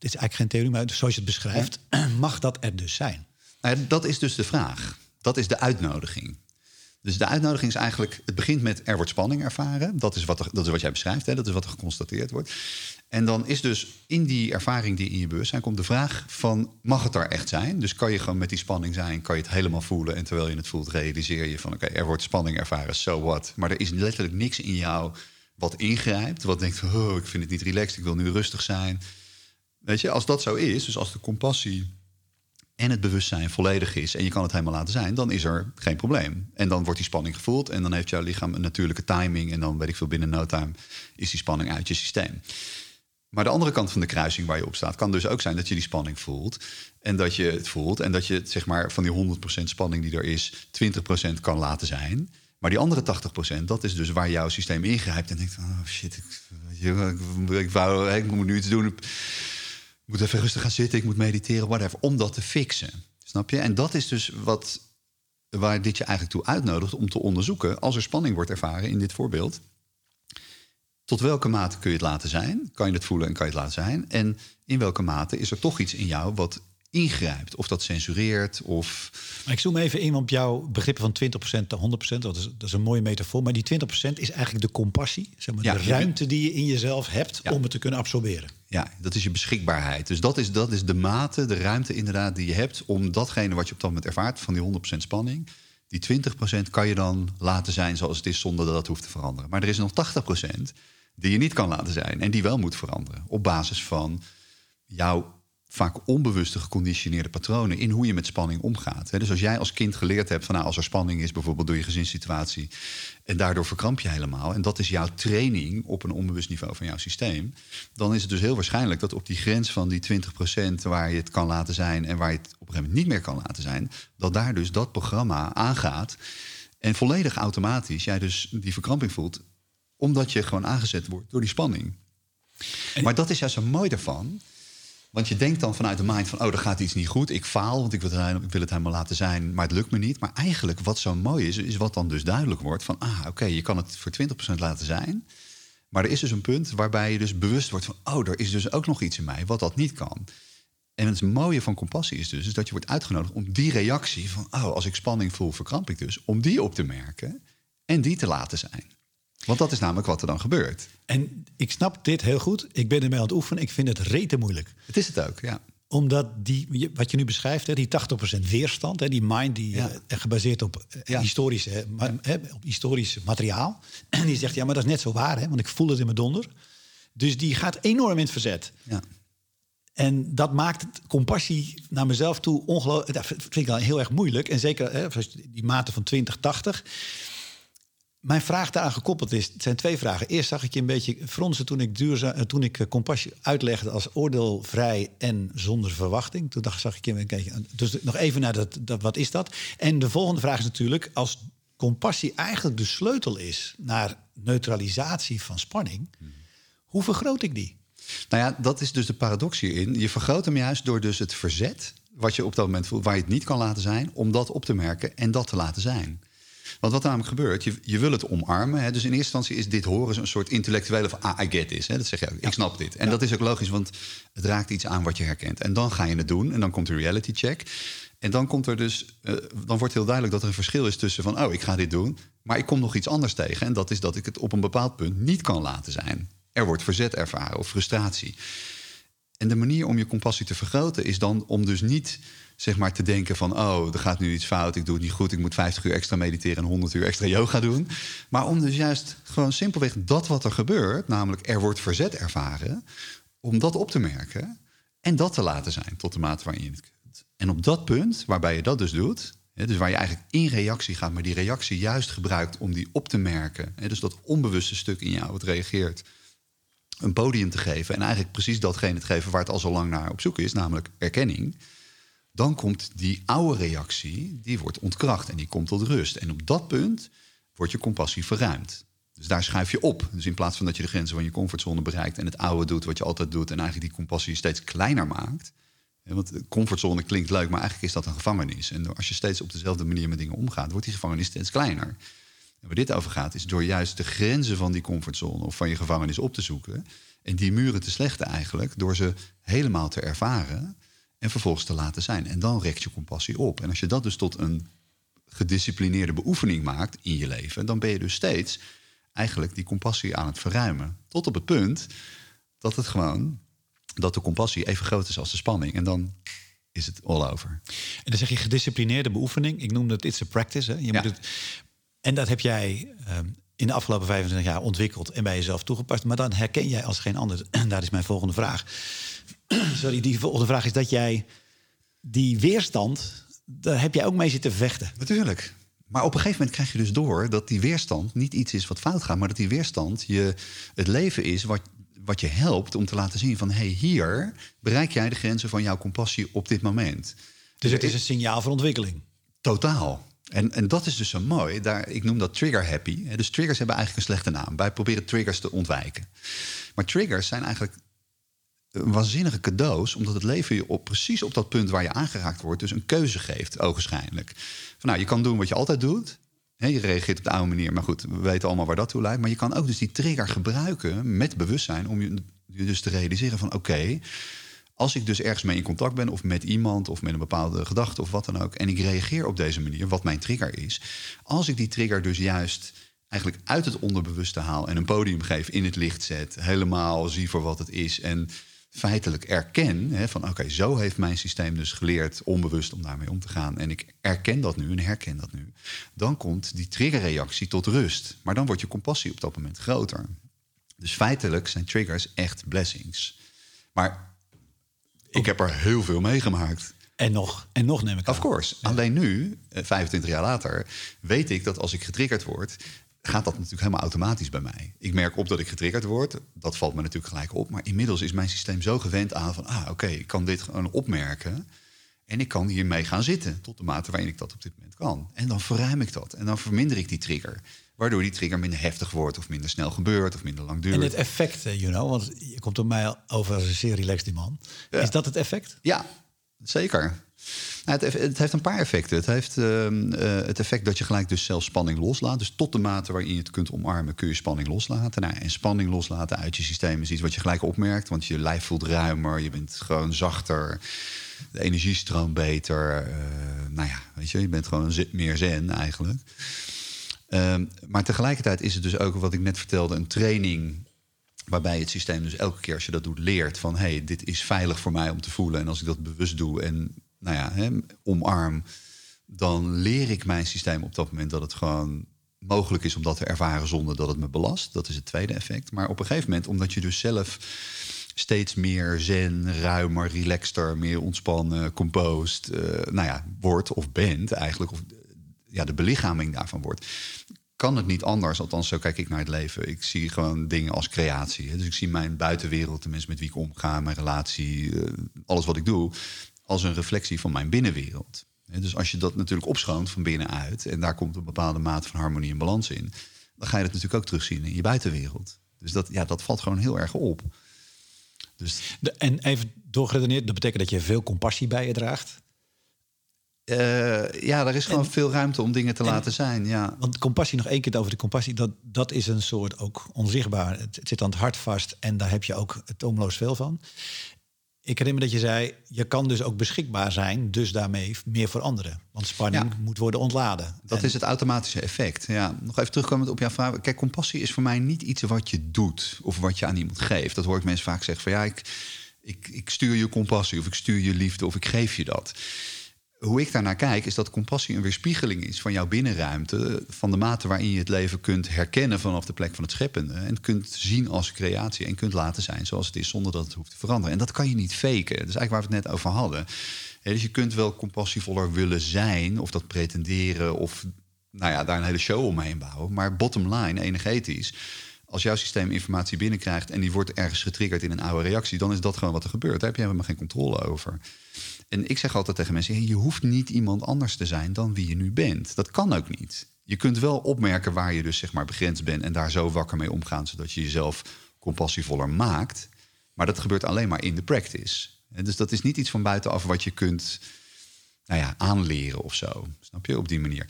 dit is eigenlijk geen theorie, maar zoals je het beschrijft, mag dat er dus zijn? Nou dat is dus de vraag. Dat is de uitnodiging. Dus de uitnodiging is eigenlijk, het begint met er wordt spanning ervaren. Dat is wat, er, dat is wat jij beschrijft, hè? dat is wat er geconstateerd wordt. En dan is dus in die ervaring die in je bewustzijn komt de vraag van, mag het er echt zijn? Dus kan je gewoon met die spanning zijn, kan je het helemaal voelen... en terwijl je het voelt, realiseer je van, oké, er wordt spanning ervaren, so what? Maar er is letterlijk niks in jou wat ingrijpt, wat denkt, oh, ik vind het niet relaxed, ik wil nu rustig zijn... Weet je, als dat zo is, dus als de compassie en het bewustzijn volledig is en je kan het helemaal laten zijn, dan is er geen probleem. En dan wordt die spanning gevoeld en dan heeft jouw lichaam een natuurlijke timing en dan weet ik veel binnen no time is die spanning uit je systeem. Maar de andere kant van de kruising waar je op staat, kan dus ook zijn dat je die spanning voelt. En dat je het voelt. En dat je zeg maar van die 100% spanning die er is, 20% kan laten zijn. Maar die andere 80%, dat is dus waar jouw systeem ingrijpt. En denkt: oh shit, ik, ik, ik, moet nu iets doen moet even rustig gaan zitten, ik moet mediteren, whatever, om dat te fixen. Snap je? En dat is dus wat, waar dit je eigenlijk toe uitnodigt om te onderzoeken, als er spanning wordt ervaren in dit voorbeeld, tot welke mate kun je het laten zijn? Kan je het voelen en kan je het laten zijn? En in welke mate is er toch iets in jou wat ingrijpt. Of dat censureert. Of... Maar ik zoom even in op jouw begrippen van 20% tot 100%. Dat is, dat is een mooie metafoor. Maar die 20% is eigenlijk de compassie. Zeg maar, de ruimte die je in jezelf hebt om het te kunnen absorberen. Ja, dat is je beschikbaarheid. Dus dat is, dat is de mate, de ruimte inderdaad die je hebt... om datgene wat je op dat moment ervaart, van die 100% spanning... Die 20% kan je dan laten zijn zoals het is zonder dat dat hoeft te veranderen. Maar er is nog 80% die je niet kan laten zijn en die wel moet veranderen. Op basis van jouw vaak onbewuste geconditioneerde patronen in hoe je met spanning omgaat. Dus als jij als kind geleerd hebt van nou, als er spanning is, bijvoorbeeld door je gezinssituatie, en daardoor verkramp je helemaal, en dat is jouw training op een onbewust niveau van jouw systeem, dan is het dus heel waarschijnlijk dat op die grens van die 20% waar je het kan laten zijn en waar je het op een gegeven moment niet meer kan laten zijn, dat daar dus dat programma aangaat en volledig automatisch jij dus die verkramping voelt, omdat je gewoon aangezet wordt door die spanning. Maar dat is juist zo mooi daarvan want je denkt dan vanuit de mind van, oh, er gaat iets niet goed. Ik faal, want ik wil, het, ik wil het helemaal laten zijn, maar het lukt me niet. Maar eigenlijk wat zo mooi is, is wat dan dus duidelijk wordt van, ah, oké, je kan het voor 20% laten zijn. Maar er is dus een punt waarbij je dus bewust wordt van, oh, er is dus ook nog iets in mij wat dat niet kan. En het mooie van compassie is dus is dat je wordt uitgenodigd om die reactie van, oh, als ik spanning voel, verkramp ik dus, om die op te merken en die te laten zijn. Want dat is namelijk wat er dan gebeurt. En ik snap dit heel goed. Ik ben ermee aan het oefenen. Ik vind het rete moeilijk. Het is het ook, ja. Omdat die, wat je nu beschrijft, hè, die 80% weerstand, hè, die mind die ja. uh, gebaseerd op, uh, historische, hè, op historisch materiaal. En die zegt, ja, maar dat is net zo waar, hè, want ik voel het in mijn donder. Dus die gaat enorm in het verzet. Ja. En dat maakt compassie naar mezelf toe ongelooflijk. Dat vind ik dan heel erg moeilijk. En zeker hè, die mate van 20, 80 mijn vraag daaraan gekoppeld is, het zijn twee vragen. Eerst zag ik je een beetje fronsen toen ik, eh, toen ik eh, compassie uitlegde als oordeelvrij en zonder verwachting. Toen dacht, zag ik je een beetje. Dus nog even naar dat, dat, wat is dat? En de volgende vraag is natuurlijk, als compassie eigenlijk de sleutel is naar neutralisatie van spanning, hoe vergroot ik die? Nou ja, dat is dus de paradox hierin. Je vergroot hem juist door dus het verzet, wat je op dat moment voelt, waar je het niet kan laten zijn, om dat op te merken en dat te laten zijn. Want wat namelijk gebeurt, je, je wil het omarmen. Hè? Dus in eerste instantie is dit horen een soort intellectuele van... ah, I get this. Hè? Dat zeg je ook, ik snap dit. En dat is ook logisch, want het raakt iets aan wat je herkent. En dan ga je het doen en dan komt de reality check. En dan komt er dus, uh, dan wordt heel duidelijk dat er een verschil is tussen van... oh, ik ga dit doen, maar ik kom nog iets anders tegen. En dat is dat ik het op een bepaald punt niet kan laten zijn. Er wordt verzet ervaren of frustratie. En de manier om je compassie te vergroten is dan om dus niet zeg maar te denken van... oh, er gaat nu iets fout, ik doe het niet goed... ik moet 50 uur extra mediteren en 100 uur extra yoga doen. Maar om dus juist gewoon simpelweg dat wat er gebeurt... namelijk er wordt verzet ervaren... om dat op te merken en dat te laten zijn tot de mate waarin je het kunt. En op dat punt, waarbij je dat dus doet... dus waar je eigenlijk in reactie gaat... maar die reactie juist gebruikt om die op te merken... dus dat onbewuste stuk in jou wat reageert een podium te geven en eigenlijk precies datgene te geven waar het al zo lang naar op zoek is, namelijk erkenning dan komt die oude reactie, die wordt ontkracht en die komt tot rust. En op dat punt wordt je compassie verruimd. Dus daar schuif je op. Dus in plaats van dat je de grenzen van je comfortzone bereikt en het oude doet wat je altijd doet en eigenlijk die compassie steeds kleiner maakt. Want comfortzone klinkt leuk, maar eigenlijk is dat een gevangenis. En als je steeds op dezelfde manier met dingen omgaat, wordt die gevangenis steeds kleiner. En waar dit over gaat, is door juist de grenzen van die comfortzone of van je gevangenis op te zoeken. En die muren te slechten eigenlijk, door ze helemaal te ervaren en vervolgens te laten zijn. En dan rekt je compassie op. En als je dat dus tot een gedisciplineerde beoefening maakt in je leven, dan ben je dus steeds eigenlijk die compassie aan het verruimen. Tot op het punt dat het gewoon dat de compassie even groot is als de spanning. En dan is het all over. En dan zeg je gedisciplineerde beoefening. Ik noem dat it's a practice. Hè? Je moet het, en dat heb jij ehm, in de afgelopen 25 jaar ontwikkeld en bij jezelf toegepast. Maar dan herken jij als geen ander. En daar is mijn volgende vraag. sorry, die volgende vraag is dat jij die weerstand, daar heb jij ook mee zitten vechten. Natuurlijk. Maar op een gegeven moment krijg je dus door dat die weerstand niet iets is wat fout gaat, maar dat die weerstand je, het leven is wat, wat je helpt om te laten zien van hé, hey, hier bereik jij de grenzen van jouw compassie op dit moment. Dus het is een signaal van ontwikkeling. Totaal. En, en dat is dus zo mooi. Daar, ik noem dat trigger happy. Dus triggers hebben eigenlijk een slechte naam. Wij proberen triggers te ontwijken. Maar triggers zijn eigenlijk waanzinnige cadeaus, omdat het leven je op, precies op dat punt waar je aangeraakt wordt, dus een keuze geeft, ogenschijnlijk. Van, nou, je kan doen wat je altijd doet. je reageert op de oude manier, maar goed, we weten allemaal waar dat toe leidt. Maar je kan ook dus die trigger gebruiken met bewustzijn om je, dus te realiseren van oké, als ik dus ergens mee in contact ben, of met iemand, of met een bepaalde gedachte of wat dan ook, en ik reageer op deze manier, wat mijn trigger is, als ik die trigger dus juist eigenlijk uit het onderbewuste haal en een podium geef, in het licht zet, helemaal zie voor wat het is en feitelijk erken hè, van oké, zo heeft mijn systeem dus geleerd onbewust om daarmee om te gaan. En ik erken dat nu en herken dat nu. Dan komt die triggerreactie tot rust. Maar dan wordt je compassie op dat moment groter. Dus feitelijk zijn triggers echt blessings. Maar ik heb er heel veel meegemaakt. En nog, en nog neem ik Of course. Alleen nu, 25 eh, jaar later, weet ik dat als ik getriggerd word, gaat dat natuurlijk helemaal automatisch bij mij. Ik merk op dat ik getriggerd word. Dat valt me natuurlijk gelijk op. Maar inmiddels is mijn systeem zo gewend aan van... ah, oké, ik kan dit gewoon opmerken. En ik kan hiermee gaan zitten tot de mate waarin ik dat op dit moment kan. En dan verruim ik dat. En dan verminder ik die trigger. Waardoor die trigger minder heftig wordt of minder snel gebeurt of minder lang duurt. En het effect, eh, you know, want je komt op mij over als een zeer relaxed man. Is dat het effect? Ja, zeker. Nou, het, het, heeft een paar effecten. Het heeft ehm, eh, het effect dat je gelijk dus zelf spanning loslaat. Dus tot de mate waarin je het kunt omarmen, kun je spanning loslaten. Nou, en spanning loslaten uit je systeem is iets wat je gelijk opmerkt. Want je lijf voelt ruimer, je bent gewoon zachter. De energie stroomt beter. Uh, nou ja, weet je, je bent gewoon meer zen eigenlijk. Ehm, maar tegelijkertijd is het dus ook, wat ik net vertelde, een training Waarbij het systeem dus elke keer als je dat doet leert van hé, hey, dit is veilig voor mij om te voelen. En als ik dat bewust doe en nou ja, omarm, dan leer ik mijn systeem op dat moment dat het gewoon mogelijk is om dat te ervaren zonder dat het me belast. Dat is het tweede effect. Maar op een gegeven moment, omdat je dus zelf steeds meer zen, ruimer, relaxter, meer ontspannen, composed, uh, nou ja, wordt of bent eigenlijk, of ja, de belichaming daarvan wordt, kan het niet anders. Althans, zo kijk ik naar het leven. Ik zie gewoon dingen als creatie. Dus ik zie mijn buitenwereld, tenminste met wie ik omga, mijn relatie, eh, alles wat ik doe, als een reflectie van mijn binnenwereld. Dus als je dat natuurlijk opschoont van binnenuit en daar komt een bepaalde mate van harmonie en balans in, dan ga je het natuurlijk ook terugzien in je buitenwereld. Dus dat, ja, dat valt gewoon heel erg op. Dus... De, en even doorgeredeneerd, dat betekent dat je veel compassie bij je draagt. Uh, ja, er is gewoon veel ruimte om dingen te laten zijn. Ja. Want compassie, nog één keer over de compassie, dat, dat is een soort ook onzichtbaar. Het, zit aan het hart vast en daar heb je ook het omloos veel van. Ik herinner me dat je zei, je kan dus ook beschikbaar zijn, dus daarmee meer voor anderen. Want spanning moet worden ontladen. Dat is het automatische effect. Ja, nog even terugkomend op jouw vraag. Kijk, compassie is voor mij niet iets wat je doet of wat je aan iemand geeft. Dat hoor ik mensen vaak zeggen van ja, ik, ik, ik stuur je compassie of ik stuur je liefde of ik geef je dat hoe ik daarnaar kijk, is dat compassie een weerspiegeling is van jouw binnenruimte. Van de mate waarin je het leven kunt herkennen vanaf de plek van het scheppende. En kunt zien als creatie en kunt laten zijn zoals het is, zonder dat het hoeft te veranderen. En dat kan je niet faken. Dat is eigenlijk waar we het net over hadden. dus je kunt wel compassievoller willen zijn, of dat pretenderen, of nou ja, daar een hele show omheen bouwen. Maar bottom line, energetisch. Als jouw systeem informatie binnenkrijgt en die wordt ergens getriggerd in een oude reactie, dan is dat gewoon wat er gebeurt. Daar heb je helemaal geen controle over. En ik zeg altijd tegen mensen: je hoeft niet iemand anders te zijn dan wie je nu bent. Dat kan ook niet. Je kunt wel opmerken waar je dus zeg maar begrensd bent en daar zo wakker mee omgaan, zodat je jezelf compassievoller maakt. Maar dat gebeurt alleen maar in de practice. Dus dat is niet iets van buitenaf wat je kunt nou ja, aanleren of zo. Snap je? Op die manier.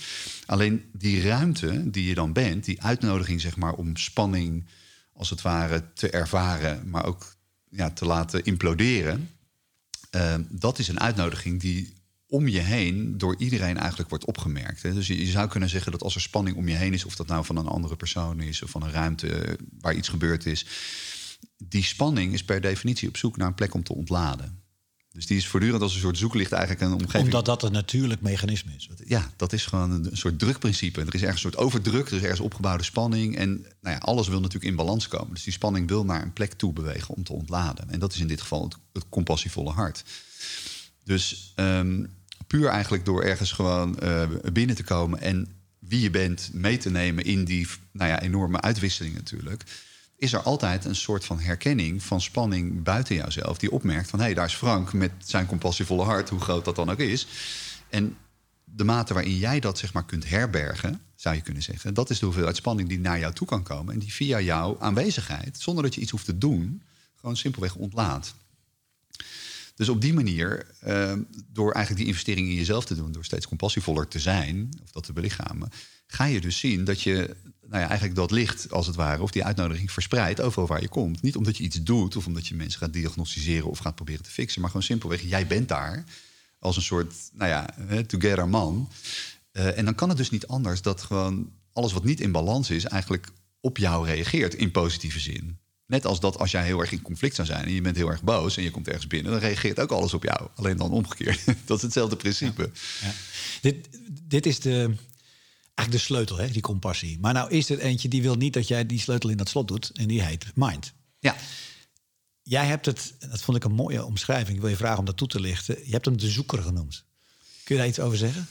Alleen die ruimte die je dan bent, die uitnodiging zeg maar om spanning als het ware te ervaren, maar ook ja, te laten imploderen. Ehm, dat is een uitnodiging die om je heen door iedereen eigenlijk wordt opgemerkt. Dus je, zou kunnen zeggen dat als er spanning om je heen is, of dat nou van een andere persoon is of van een ruimte waar iets gebeurd is, die spanning is per definitie op zoek naar een plek om te ontladen. Dus die is voortdurend als een soort zoeklicht eigenlijk een omgeving. Omdat dat een natuurlijk mechanisme is. Ja, dat is gewoon een, soort drukprincipe. Er is ergens een soort overdruk, er is ergens opgebouwde spanning. En nou ja, alles wil natuurlijk in balans komen. Dus die spanning wil naar een plek toe bewegen om te ontladen. En dat is in dit geval het, compassievolle hart. Dus um, puur eigenlijk door ergens gewoon uh, binnen te komen en wie je bent mee te nemen in die nou ja, enorme uitwisseling natuurlijk is er altijd een soort van herkenning van spanning buiten jouzelf. Die opmerkt van hé, hey, daar is Frank met zijn compassievolle hart, hoe groot dat dan ook is. En de mate waarin jij dat zeg maar kunt herbergen, zou je kunnen zeggen, dat is de hoeveelheid spanning die naar jou toe kan komen. En die via jouw aanwezigheid, zonder dat je iets hoeft te doen, gewoon simpelweg ontlaat. Dus op die manier, uh, door eigenlijk die investering in jezelf te doen, door steeds compassievoller te zijn, of dat te belichamen, ga je dus zien dat je nou ja, eigenlijk dat licht, als het ware, of die uitnodiging verspreidt overal waar je komt. Niet omdat je iets doet of omdat je mensen gaat diagnosticeren of gaat proberen te fixen, maar gewoon simpelweg, jij bent daar als een soort, nou ja, together man. Uh, en dan kan het dus niet anders dat gewoon alles wat niet in balans is, eigenlijk op jou reageert in positieve zin. Net als dat als jij heel erg in conflict zou zijn en je bent heel erg boos en je komt ergens binnen, dan reageert ook alles op jou. Alleen dan omgekeerd. dat is hetzelfde principe. Ja. Dit, dit is de, eigenlijk de sleutel, hè, die compassie. Maar nou is er eentje die wil niet dat jij die sleutel in dat slot doet. En die heet mind. Ja. Jij hebt het, dat vond ik een mooie omschrijving. Ik wil je vragen om dat toe te lichten. Je hebt hem de zoeker genoemd. Kun je daar iets over zeggen?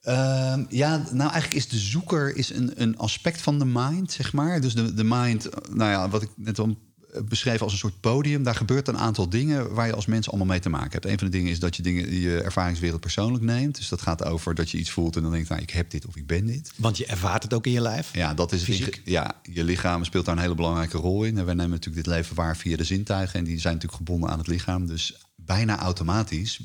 Ehm, ja, nou eigenlijk is de zoeker is een, een aspect van de mind, zeg maar. Dus de, de mind, nou ja, wat ik net al beschreven als een soort podium. Daar gebeurt een aantal dingen waar je als mens allemaal mee te maken hebt. Een van de dingen is dat je dingen, je ervaringswereld persoonlijk neemt. Dus dat gaat over dat je iets voelt en dan denkt, nou, ik heb dit of ik ben dit. Want je ervaart het ook in je lijf. Ja, dat is Fysiek. Ja, je lichaam speelt daar een hele belangrijke rol in. En wij nemen natuurlijk dit leven waar via de zintuigen. En die zijn natuurlijk gebonden aan het lichaam. Dus bijna automatisch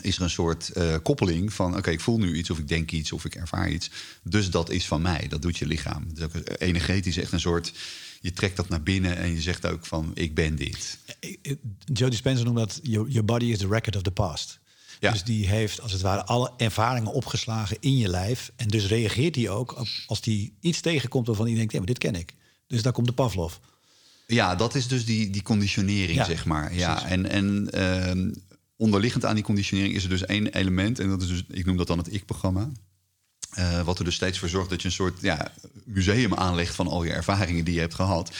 is er een soort eh, koppeling van... oké, ik voel nu iets of ik denk iets of ik ervaar iets. Dus dat is van mij, dat doet je lichaam. Dus ook energetisch echt een soort... je trekt dat naar binnen en je zegt ook van ik ben dit. Joe Dispenza noemt dat... Your, your body is the record of the past. Ja. Dus die heeft als het ware alle ervaringen opgeslagen in je lijf. En dus reageert hij ook op, als die iets tegenkomt waarvan hij denkt... ja, maar dit ken ik. Dus daar komt de Pavlov. Ja, dat is dus die, die conditionering, Ja, zeg maar. Ja, precies. en, en ehm, onderliggend aan die conditionering is er dus één element. En dat is dus, ik noem dat dan het ik-programma. Eh, wat er dus steeds voor zorgt dat je een soort ja, museum aanlegt van al je ervaringen die je hebt gehad.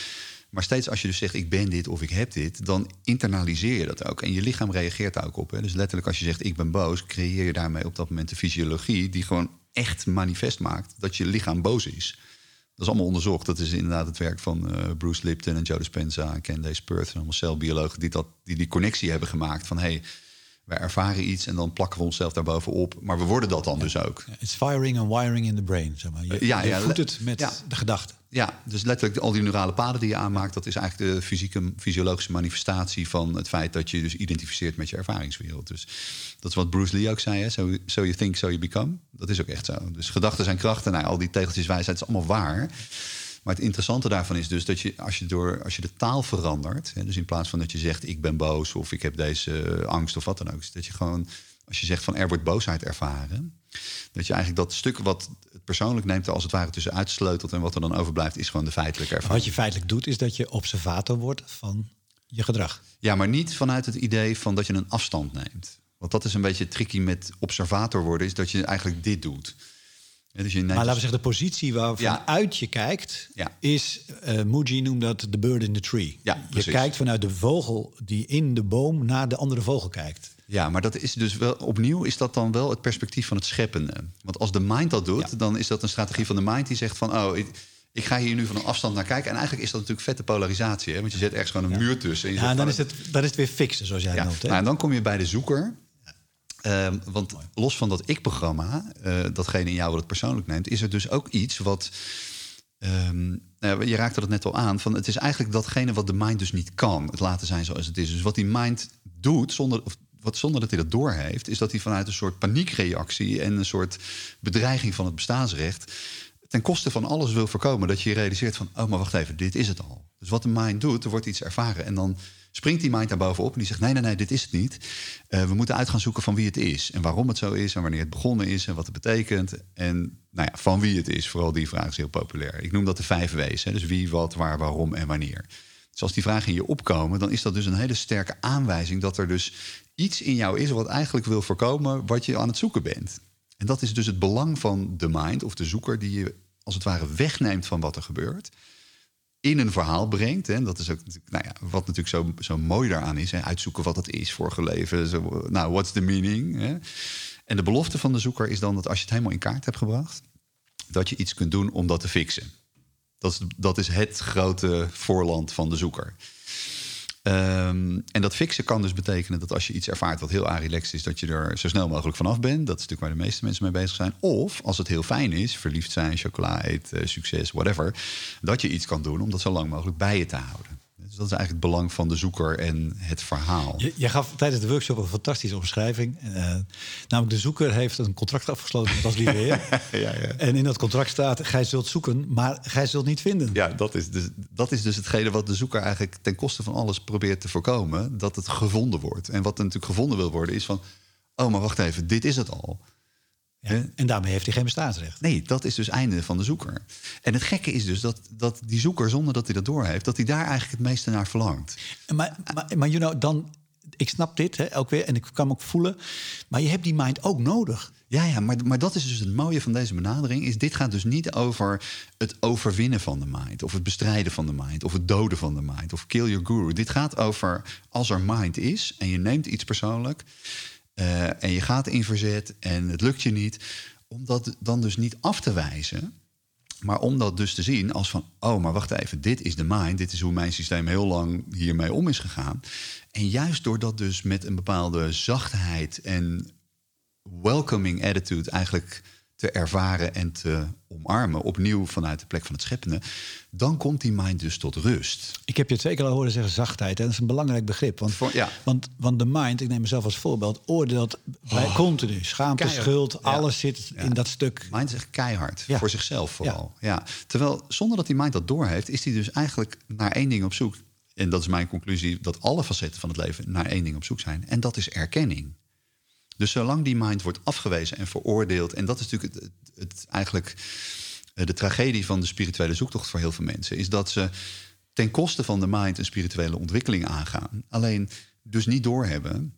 Maar steeds als je dus zegt ik ben dit of ik heb dit, dan internaliseer je dat ook. En je lichaam reageert daar ook op. Hè. Dus letterlijk als je zegt ik ben boos, creëer je daarmee op dat moment de fysiologie die gewoon echt manifest maakt dat je lichaam boos is. Dat is allemaal onderzocht. Dat is inderdaad het werk van eh, Bruce Lipton en Joe Dispenza en Candace Pert en allemaal celbiologen die, dat, die die connectie hebben gemaakt van hey, ervaren iets en dan plakken we onszelf daarbovenop. Maar we worden dat dan dus ook. It's firing and wiring in the brain. Zeg maar. Je, Eh, ja, je ja, voedt het met ja. de gedachte. Ja, dus letterlijk al die neurale paden die je aanmaakt, dat is eigenlijk de fysieke, fysiologische manifestatie van het feit dat je dus identificeert met je ervaringswereld. Dus dat is wat Bruce Lee ook zei: hè? So, so you think, so you become. Dat is ook echt zo. Dus gedachten zijn krachten. Nou, al die tegeltjes wijsheid is allemaal waar. Maar het interessante daarvan is dus dat je als je, door, als je de taal verandert, hè, dus in plaats van dat je zegt ik ben boos of ik heb deze eh, angst of wat dan ook, is dat je gewoon als je zegt van er wordt boosheid ervaren, dat je eigenlijk dat stuk wat het persoonlijk neemt er als het ware tussen uitsleutelt en wat er dan overblijft is gewoon de feitelijke ervaring. Wat je feitelijk doet, is dat je observator wordt van je gedrag. Ja, maar niet vanuit het idee van dat je een afstand neemt. Want dat is een beetje tricky met observator worden, is dat je eigenlijk dit doet. Ja, dus je Maar laten we zeggen, de positie waarvan Ja. uit je kijkt, Ja. is, eh Muji noemt dat de bird in the tree. Ja, je kijkt vanuit de vogel die in de boom naar de andere vogel kijkt. Ja, maar dat is dus wel opnieuw is dat dan wel het perspectief van het scheppende. Want als de mind dat doet, dan is dat een strategie van de mind die zegt van oh, ik, ik ga hier nu van een afstand naar kijken. En eigenlijk is dat natuurlijk vette polarisatie, hè? want je zet ergens gewoon een muur tussen. En je Ja, en dan is, het, dan is het weer fixen, zoals jij Ja, noemt. Hè? nou, en dan kom je bij de zoeker. Ehm, want los van dat ik-programma, eh, datgene in jou wat het persoonlijk neemt, is er dus ook iets wat. ehm, nou je raakte dat net al aan. Van het is eigenlijk datgene wat de mind dus niet kan. Het laten zijn zoals het is. Dus wat die mind doet, zonder, of wat, zonder dat hij dat doorheeft, is dat hij vanuit een soort paniekreactie en een soort bedreiging van het bestaansrecht. ten koste van alles wil voorkomen dat je je realiseert van, oh, maar wacht even, dit is het al. Dus wat de mind doet, er wordt iets ervaren en dan springt die mind daar bovenop en die zegt, nee, nee, nee, dit is het niet. Eh, we moeten uit gaan zoeken van wie het is en waarom het zo is en wanneer het begonnen is en wat het betekent en nou ja, van wie het is. Vooral die vraag is heel populair. Ik noem dat de vijf W's, hè? dus wie, wat, waar, waarom en wanneer. Dus als die vragen in je opkomen, dan is dat dus een hele sterke aanwijzing dat er dus iets in jou is wat eigenlijk wil voorkomen wat je aan het zoeken bent. En dat is dus het belang van de mind of de zoeker die je als het ware wegneemt van wat er gebeurt. In een verhaal brengt. En dat is ook nou ja, wat natuurlijk zo, zo mooi daaraan is. Hè, uitzoeken wat het is, vorige leven. Nou, what's the meaning? Hè? En de belofte van de zoeker is dan dat als je het helemaal in kaart hebt gebracht, dat je iets kunt doen om dat te fixen. Dat is, dat is het grote voorland van de zoeker. Ehm, en dat fixen kan dus betekenen dat als je iets ervaart wat heel relaxed is, dat je er zo snel mogelijk vanaf bent. Dat is natuurlijk waar de meeste mensen mee bezig zijn. Of als het heel fijn is, verliefd zijn, chocola eten, succes, whatever, dat je iets kan doen om dat zo lang mogelijk bij je te houden. Dus dat is eigenlijk het belang van de zoeker en het verhaal. Je, je gaf tijdens de workshop een fantastische omschrijving. Eh, namelijk de zoeker heeft een contract afgesloten met als. Ja, ja. En in dat contract staat, gij zult zoeken, maar gij zult niet vinden. Ja, dat is, dus, dat is dus hetgene wat de zoeker eigenlijk ten koste van alles probeert te voorkomen. Dat het gevonden wordt. En wat er natuurlijk gevonden wil worden is van... oh, maar wacht even, dit is het al. Ja, en daarmee heeft hij geen bestaansrecht. Nee, dat is dus einde van de zoeker. En het gekke is dus dat, dat die zoeker, zonder dat hij dat doorheeft, dat hij daar eigenlijk het meeste naar verlangt. Maar, maar, maar you know, dan, ik snap dit hè, ook weer en ik kan me ook voelen. Maar je hebt die mind ook nodig. Ja, ja maar, maar dat is dus het mooie van deze benadering. Is dit gaat dus niet over het overwinnen van de mind. Of het bestrijden van de mind. Of het doden van de mind. Of kill your guru. Dit gaat over als er mind is en je neemt iets persoonlijk. Uh, en je gaat in verzet en het lukt je niet. Om dat dan dus niet af te wijzen. Maar om dat dus te zien als van, oh, maar wacht even, dit is de mind, dit is hoe mijn systeem heel lang hiermee om is gegaan. En juist door dat dus met een bepaalde zachtheid en welcoming attitude eigenlijk te ervaren en te omarmen, opnieuw vanuit de plek van het scheppende, dan komt die mind dus tot rust. Ik heb je twee keer al horen zeggen zachtheid. En dat is een belangrijk begrip. Want, ja. want, want de mind, ik neem mezelf als voorbeeld, oordeelt bij oh, continu. Schaamte, schuld, alles zit in dat stuk. Mind is echt keihard, voor zichzelf vooral. Ja. Terwijl zonder dat die mind dat doorheeft, is hij dus eigenlijk naar één ding op zoek. En dat is mijn conclusie, dat alle facetten van het leven naar één ding op zoek zijn. En dat is erkenning. Dus zolang die mind wordt afgewezen en veroordeeld, en dat is natuurlijk het, eigenlijk eh, de tragedie van de spirituele zoektocht voor heel veel mensen, is dat ze ten koste van de mind een spirituele ontwikkeling aangaan. Alleen dus niet doorhebben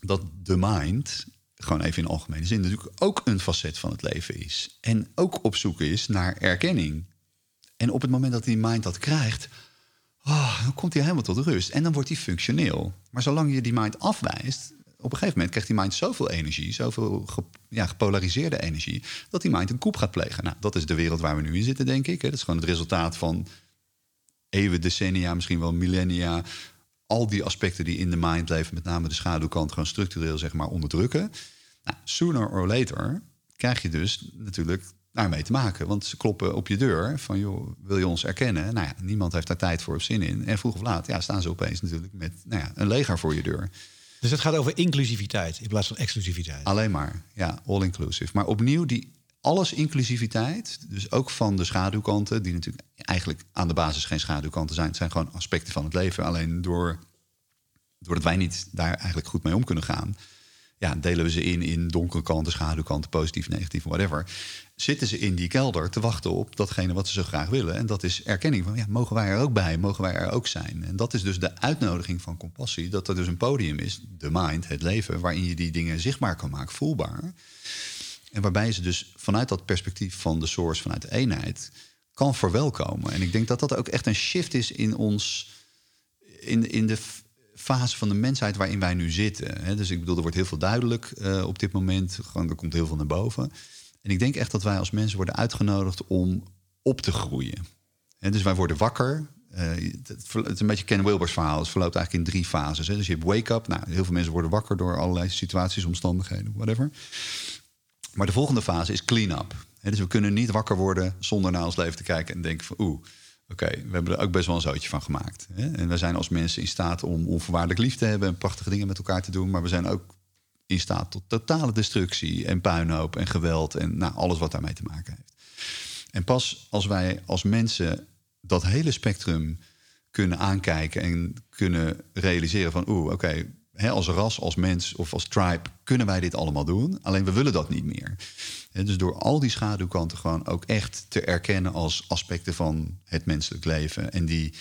dat de mind, gewoon even in algemene zin, natuurlijk ook een facet van het leven is. En ook op zoek is naar erkenning. En op het moment dat die mind dat krijgt, oh, dan komt hij helemaal tot rust. En dan wordt hij functioneel. Maar zolang je die mind afwijst, op een gegeven moment krijgt die mind zoveel energie, zoveel ja, gepolariseerde energie, dat die mind een koep gaat plegen. Nou, dat is de wereld waar we nu in zitten, denk ik. Dat is gewoon het resultaat van eeuwen, decennia, misschien wel millennia. Al die aspecten die in de mind leven, met name de schaduwkant, gewoon structureel zeg maar onderdrukken. Nou, sooner or later krijg je dus natuurlijk daarmee te maken. Want ze kloppen op je deur van, joh, wil je ons erkennen? Nou ja, niemand heeft daar tijd voor of zin in. En vroeg of laat ja, staan ze opeens natuurlijk met nou ja, een leger voor je deur. Dus het gaat over inclusiviteit in plaats van exclusiviteit. Alleen maar, ja, all inclusive. Maar opnieuw die alles inclusiviteit, dus ook van de schaduwkanten, die natuurlijk eigenlijk aan de basis geen schaduwkanten zijn. Het zijn gewoon aspecten van het leven. Alleen door, doordat wij niet daar eigenlijk goed mee om kunnen gaan, ja, delen we ze in in donkere kanten, schaduwkanten, positief, negatief, whatever. Zitten ze in die kelder te wachten op datgene wat ze zo graag willen. En dat is erkenning van, ja, mogen wij er ook bij, mogen wij er ook zijn. En dat is dus de uitnodiging van compassie, dat er dus een podium is, de mind, het leven, waarin je die dingen zichtbaar kan maken, voelbaar. En waarbij ze dus vanuit dat perspectief van de source, vanuit de eenheid, kan verwelkomen. En ik denk dat dat ook echt een shift is in ons, in, in de fase van de mensheid waarin wij nu zitten. Hè? Dus ik bedoel, er wordt heel veel duidelijk uh, op dit moment. Gewoon, er komt heel veel naar boven. En ik denk echt dat wij als mensen worden uitgenodigd om op te groeien. Hè? Dus wij worden wakker. Uh, het, is een beetje Ken Wilber's verhaal. Het verloopt eigenlijk in drie fases. Hè? Dus je hebt wake-up. Nou, heel veel mensen worden wakker door allerlei situaties, omstandigheden, whatever. Maar de volgende fase is clean-up. Dus we kunnen niet wakker worden zonder naar ons leven te kijken en denken van oeh, Oké, we hebben er ook best wel een zootje van gemaakt. Hè? En we zijn als mensen in staat om onvoorwaardelijk lief te hebben en prachtige dingen met elkaar te doen. Maar we zijn ook in staat tot totale destructie en puinhoop en geweld en nou, alles wat daarmee te maken heeft. En pas als wij als mensen dat hele spectrum kunnen aankijken en kunnen realiseren van oeh, oké, als ras, als mens of als tribe kunnen wij dit allemaal doen. Alleen we willen dat niet meer. dus door al die schaduwkanten gewoon ook echt te erkennen als aspecten van het menselijk leven. En die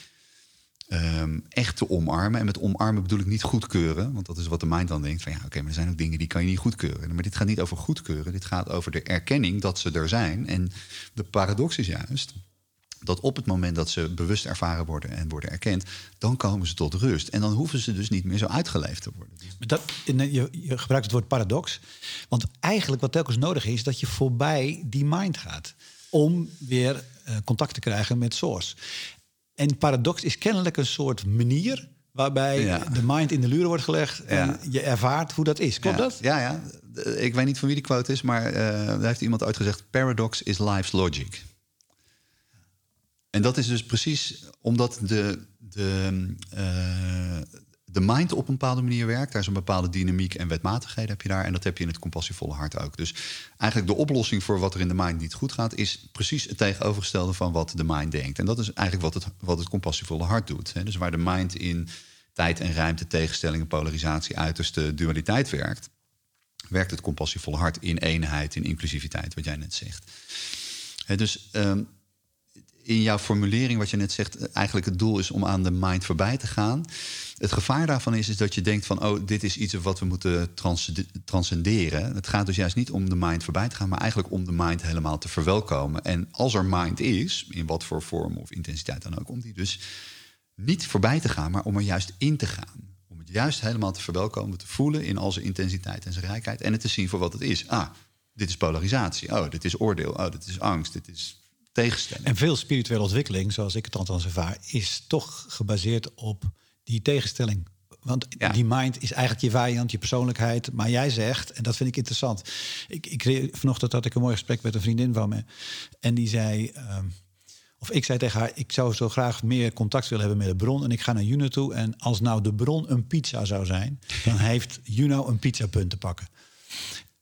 um, echt te omarmen. En met omarmen bedoel ik niet goedkeuren. Want dat is wat de mind dan denkt. Van ja, oké, maar er zijn ook dingen die kan je niet goedkeuren. Maar dit gaat niet over goedkeuren. Dit gaat over de erkenning dat ze er zijn. En de paradox is juist dat op het moment dat ze bewust ervaren worden en worden erkend, dan komen ze tot rust. En dan hoeven ze dus niet meer zo uitgeleefd te worden. Dat, je, je gebruikt het woord paradox. Want eigenlijk wat telkens nodig is, dat je voorbij die mind gaat. Om weer uh, contact te krijgen met source. En paradox is kennelijk een soort manier waarbij de mind in de luren wordt gelegd en je ervaart hoe dat is. Klopt dat? Ja, ja. Ik weet niet van wie die quote is, maar uh, daar heeft iemand uitgezegd: Paradox is life's logic. En dat is dus precies omdat de, de, uh, de mind op een bepaalde manier werkt. Daar is een bepaalde dynamiek en wetmatigheden heb je daar. En dat heb je in het compassievolle hart ook. Dus eigenlijk de oplossing voor wat er in de mind niet goed gaat... is precies het tegenovergestelde van wat de mind denkt. En dat is eigenlijk wat het, wat het compassievolle hart doet. Hè. Dus waar de mind in tijd en ruimte, tegenstellingen, polarisatie, uiterste dualiteit werkt... werkt het compassievolle hart in eenheid, in inclusiviteit, wat jij net zegt. dus ehm, in jouw formulering, wat je net zegt, eigenlijk het doel is om aan de mind voorbij te gaan. Het gevaar daarvan is, is dat je denkt van, oh, dit is iets wat we moeten transcenderen. Het gaat dus juist niet om de mind voorbij te gaan, maar eigenlijk om de mind helemaal te verwelkomen. En als er mind is, in wat voor vorm of intensiteit dan ook, om die dus niet voorbij te gaan, maar om er juist in te gaan. Om het juist helemaal te verwelkomen, te voelen in al zijn intensiteit en zijn rijkheid en het te zien voor wat het is. Ah, dit is polarisatie. Oh, dit is oordeel. Oh, dit is angst. Dit is tegenstelling. En veel spirituele ontwikkeling, zoals ik het althans ervaar, is toch gebaseerd op die tegenstelling. Want die mind is eigenlijk je vijand, je persoonlijkheid. Maar jij zegt, en dat vind ik interessant. Ik, ik, vanochtend had ik een mooi gesprek met een vriendin van me. En die zei. Ehm, of ik zei tegen haar, ik zou zo graag meer contact willen hebben met de bron. En ik ga naar Juno toe. En als nou de bron een pizza zou zijn, dan heeft Juno een pizzapunt te pakken.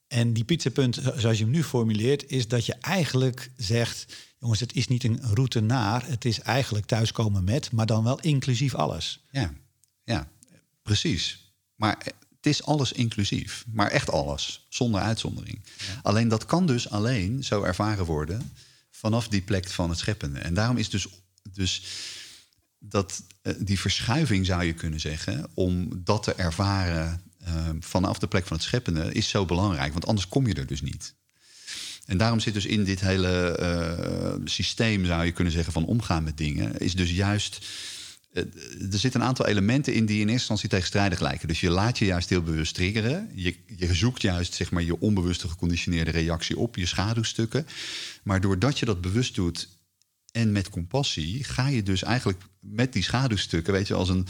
En die pizzapunt, zoals je hem nu formuleert, is dat je eigenlijk zegt: jongens, het is niet een route naar, het is eigenlijk thuiskomen met, maar dan wel inclusief alles. Ja, ja, precies. Maar het is alles inclusief, maar echt alles, zonder uitzondering. Alleen dat kan dus alleen zo ervaren worden vanaf die plek van het scheppende. En daarom is dus, dus dat, eh, die verschuiving, zou je kunnen zeggen, om dat te ervaren uh, vanaf de plek van het scheppende, is zo belangrijk. Want anders kom je er dus niet. En daarom zit dus in dit hele uh, systeem, zou je kunnen zeggen, van omgaan met dingen, is dus juist. Uh, er zitten een aantal elementen in die in eerste instantie tegenstrijdig lijken. Dus je laat je juist heel bewust triggeren. Je, je zoekt juist zeg maar, je onbewuste geconditioneerde reactie op, je schaduwstukken. Maar doordat je dat bewust doet en met compassie, ga je dus eigenlijk met die schaduwstukken, weet je, als een,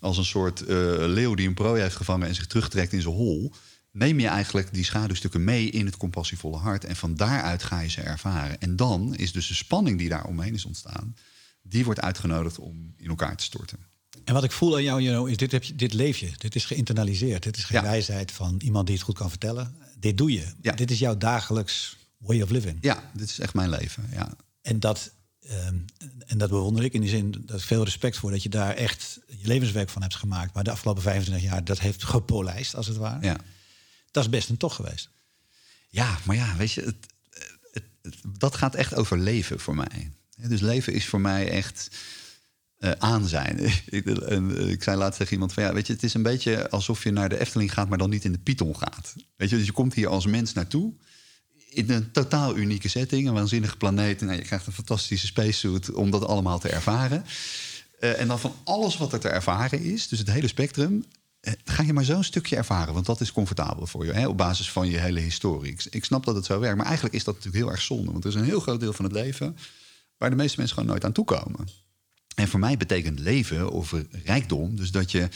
als een soort uh, leeuw die een prooi heeft gevangen en zich terugtrekt in zijn hol neem je eigenlijk die schaduwstukken mee in het compassievolle hart. En van daaruit ga je ze ervaren. En dan is dus de spanning die daar omheen is ontstaan, die wordt uitgenodigd om in elkaar te storten. En wat ik voel aan jou, you is dit, heb je, dit leef je. Dit is geïnternaliseerd. Dit is geen wijsheid van iemand die het goed kan vertellen. Dit doe je. Ja. Dit is jouw dagelijks way of living. Ja, dit is echt mijn leven. Ja. En dat, ehm, en dat bewonder ik in die zin, dat ik veel respect voor dat je daar echt je levenswerk van hebt gemaakt. Maar de afgelopen 25 jaar dat heeft gepolijst, als het ware. Ja dat is best een toch geweest. Ja, maar ja, weet je, het, het, dat gaat echt over leven voor mij. Dus leven is voor mij echt uh, aan zijn. ik, en, ik zei laatst tegen iemand van ja, weet je, het is een beetje alsof je naar de Efteling gaat, maar dan niet in de Python gaat. Weet je, dus je komt hier als mens naartoe. In een totaal unieke setting, een waanzinnige planeet. En je krijgt een fantastische spacesuit om dat allemaal te ervaren. Uh, en dan van alles wat er te ervaren is, dus het hele spectrum, eh, ga je maar zo'n stukje ervaren, want dat is comfortabel voor je, hè, op basis van je hele historie. Ik, snap dat het zo werkt, maar eigenlijk is dat natuurlijk heel erg zonde, want er is een heel groot deel van het leven waar de meeste mensen gewoon nooit aan toekomen. En voor mij betekent leven of rijkdom, dus dat je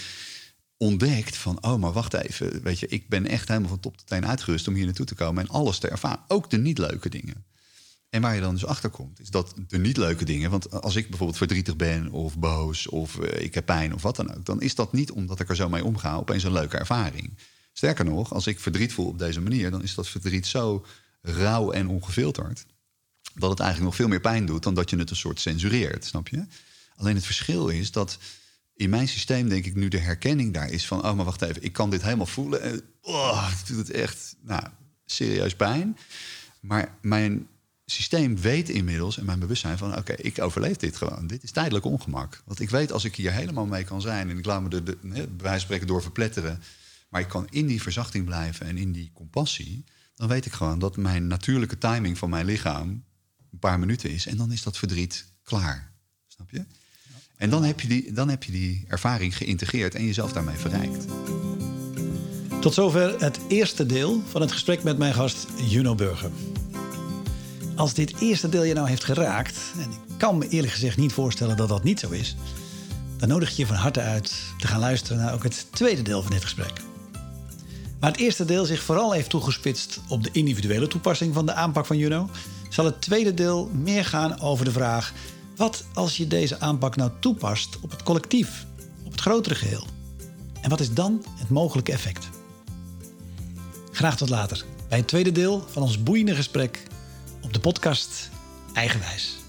ontdekt van, oh, maar wacht even, weet je, ik ben echt helemaal van top tot teen uitgerust om hier naartoe te komen en alles te ervaren, ook de niet leuke dingen. En waar je dan dus achter komt, is dat de niet leuke dingen. Want als ik bijvoorbeeld verdrietig ben of boos of uh, ik heb pijn of wat dan ook, dan is dat niet omdat ik er zo mee omga opeens een leuke ervaring. Sterker nog, als ik verdriet voel op deze manier, dan is dat verdriet zo rauw en ongefilterd. Dat het eigenlijk nog veel meer pijn doet dan dat je het een soort censureert, snap je? Alleen het verschil is dat in mijn systeem, denk ik, nu de herkenning daar is van: oh, maar wacht even, ik kan dit helemaal voelen. En, oh, het doet het echt nou, serieus pijn. Maar mijn systeem weet inmiddels en mijn bewustzijn van... oké, ik overleef dit gewoon. Dit is tijdelijk ongemak. Want ik weet als ik hier helemaal mee kan zijn... en ik laat me er de, bij wijze van spreken door verpletteren... maar ik kan in die verzachting blijven en in die compassie... dan weet ik gewoon dat mijn natuurlijke timing van mijn lichaam... een paar minuten is en dan is dat verdriet klaar. Snap je? En dan heb je, die, dan heb je die ervaring geïntegreerd en jezelf daarmee verrijkt. Tot zover het eerste deel van het gesprek met mijn gast Juno Burger. Als dit eerste deel je nou heeft geraakt, en ik kan me eerlijk gezegd niet voorstellen dat dat niet zo is, dan nodig ik je van harte uit te gaan luisteren naar ook het tweede deel van dit gesprek. Waar het eerste deel zich vooral heeft toegespitst op de individuele toepassing van de aanpak van Juno, zal het tweede deel meer gaan over de vraag: wat als je deze aanpak nou toepast op het collectief, op het grotere geheel? En wat is dan het mogelijke effect? Graag tot later bij het tweede deel van ons boeiende gesprek op de podcast Eigenwijs.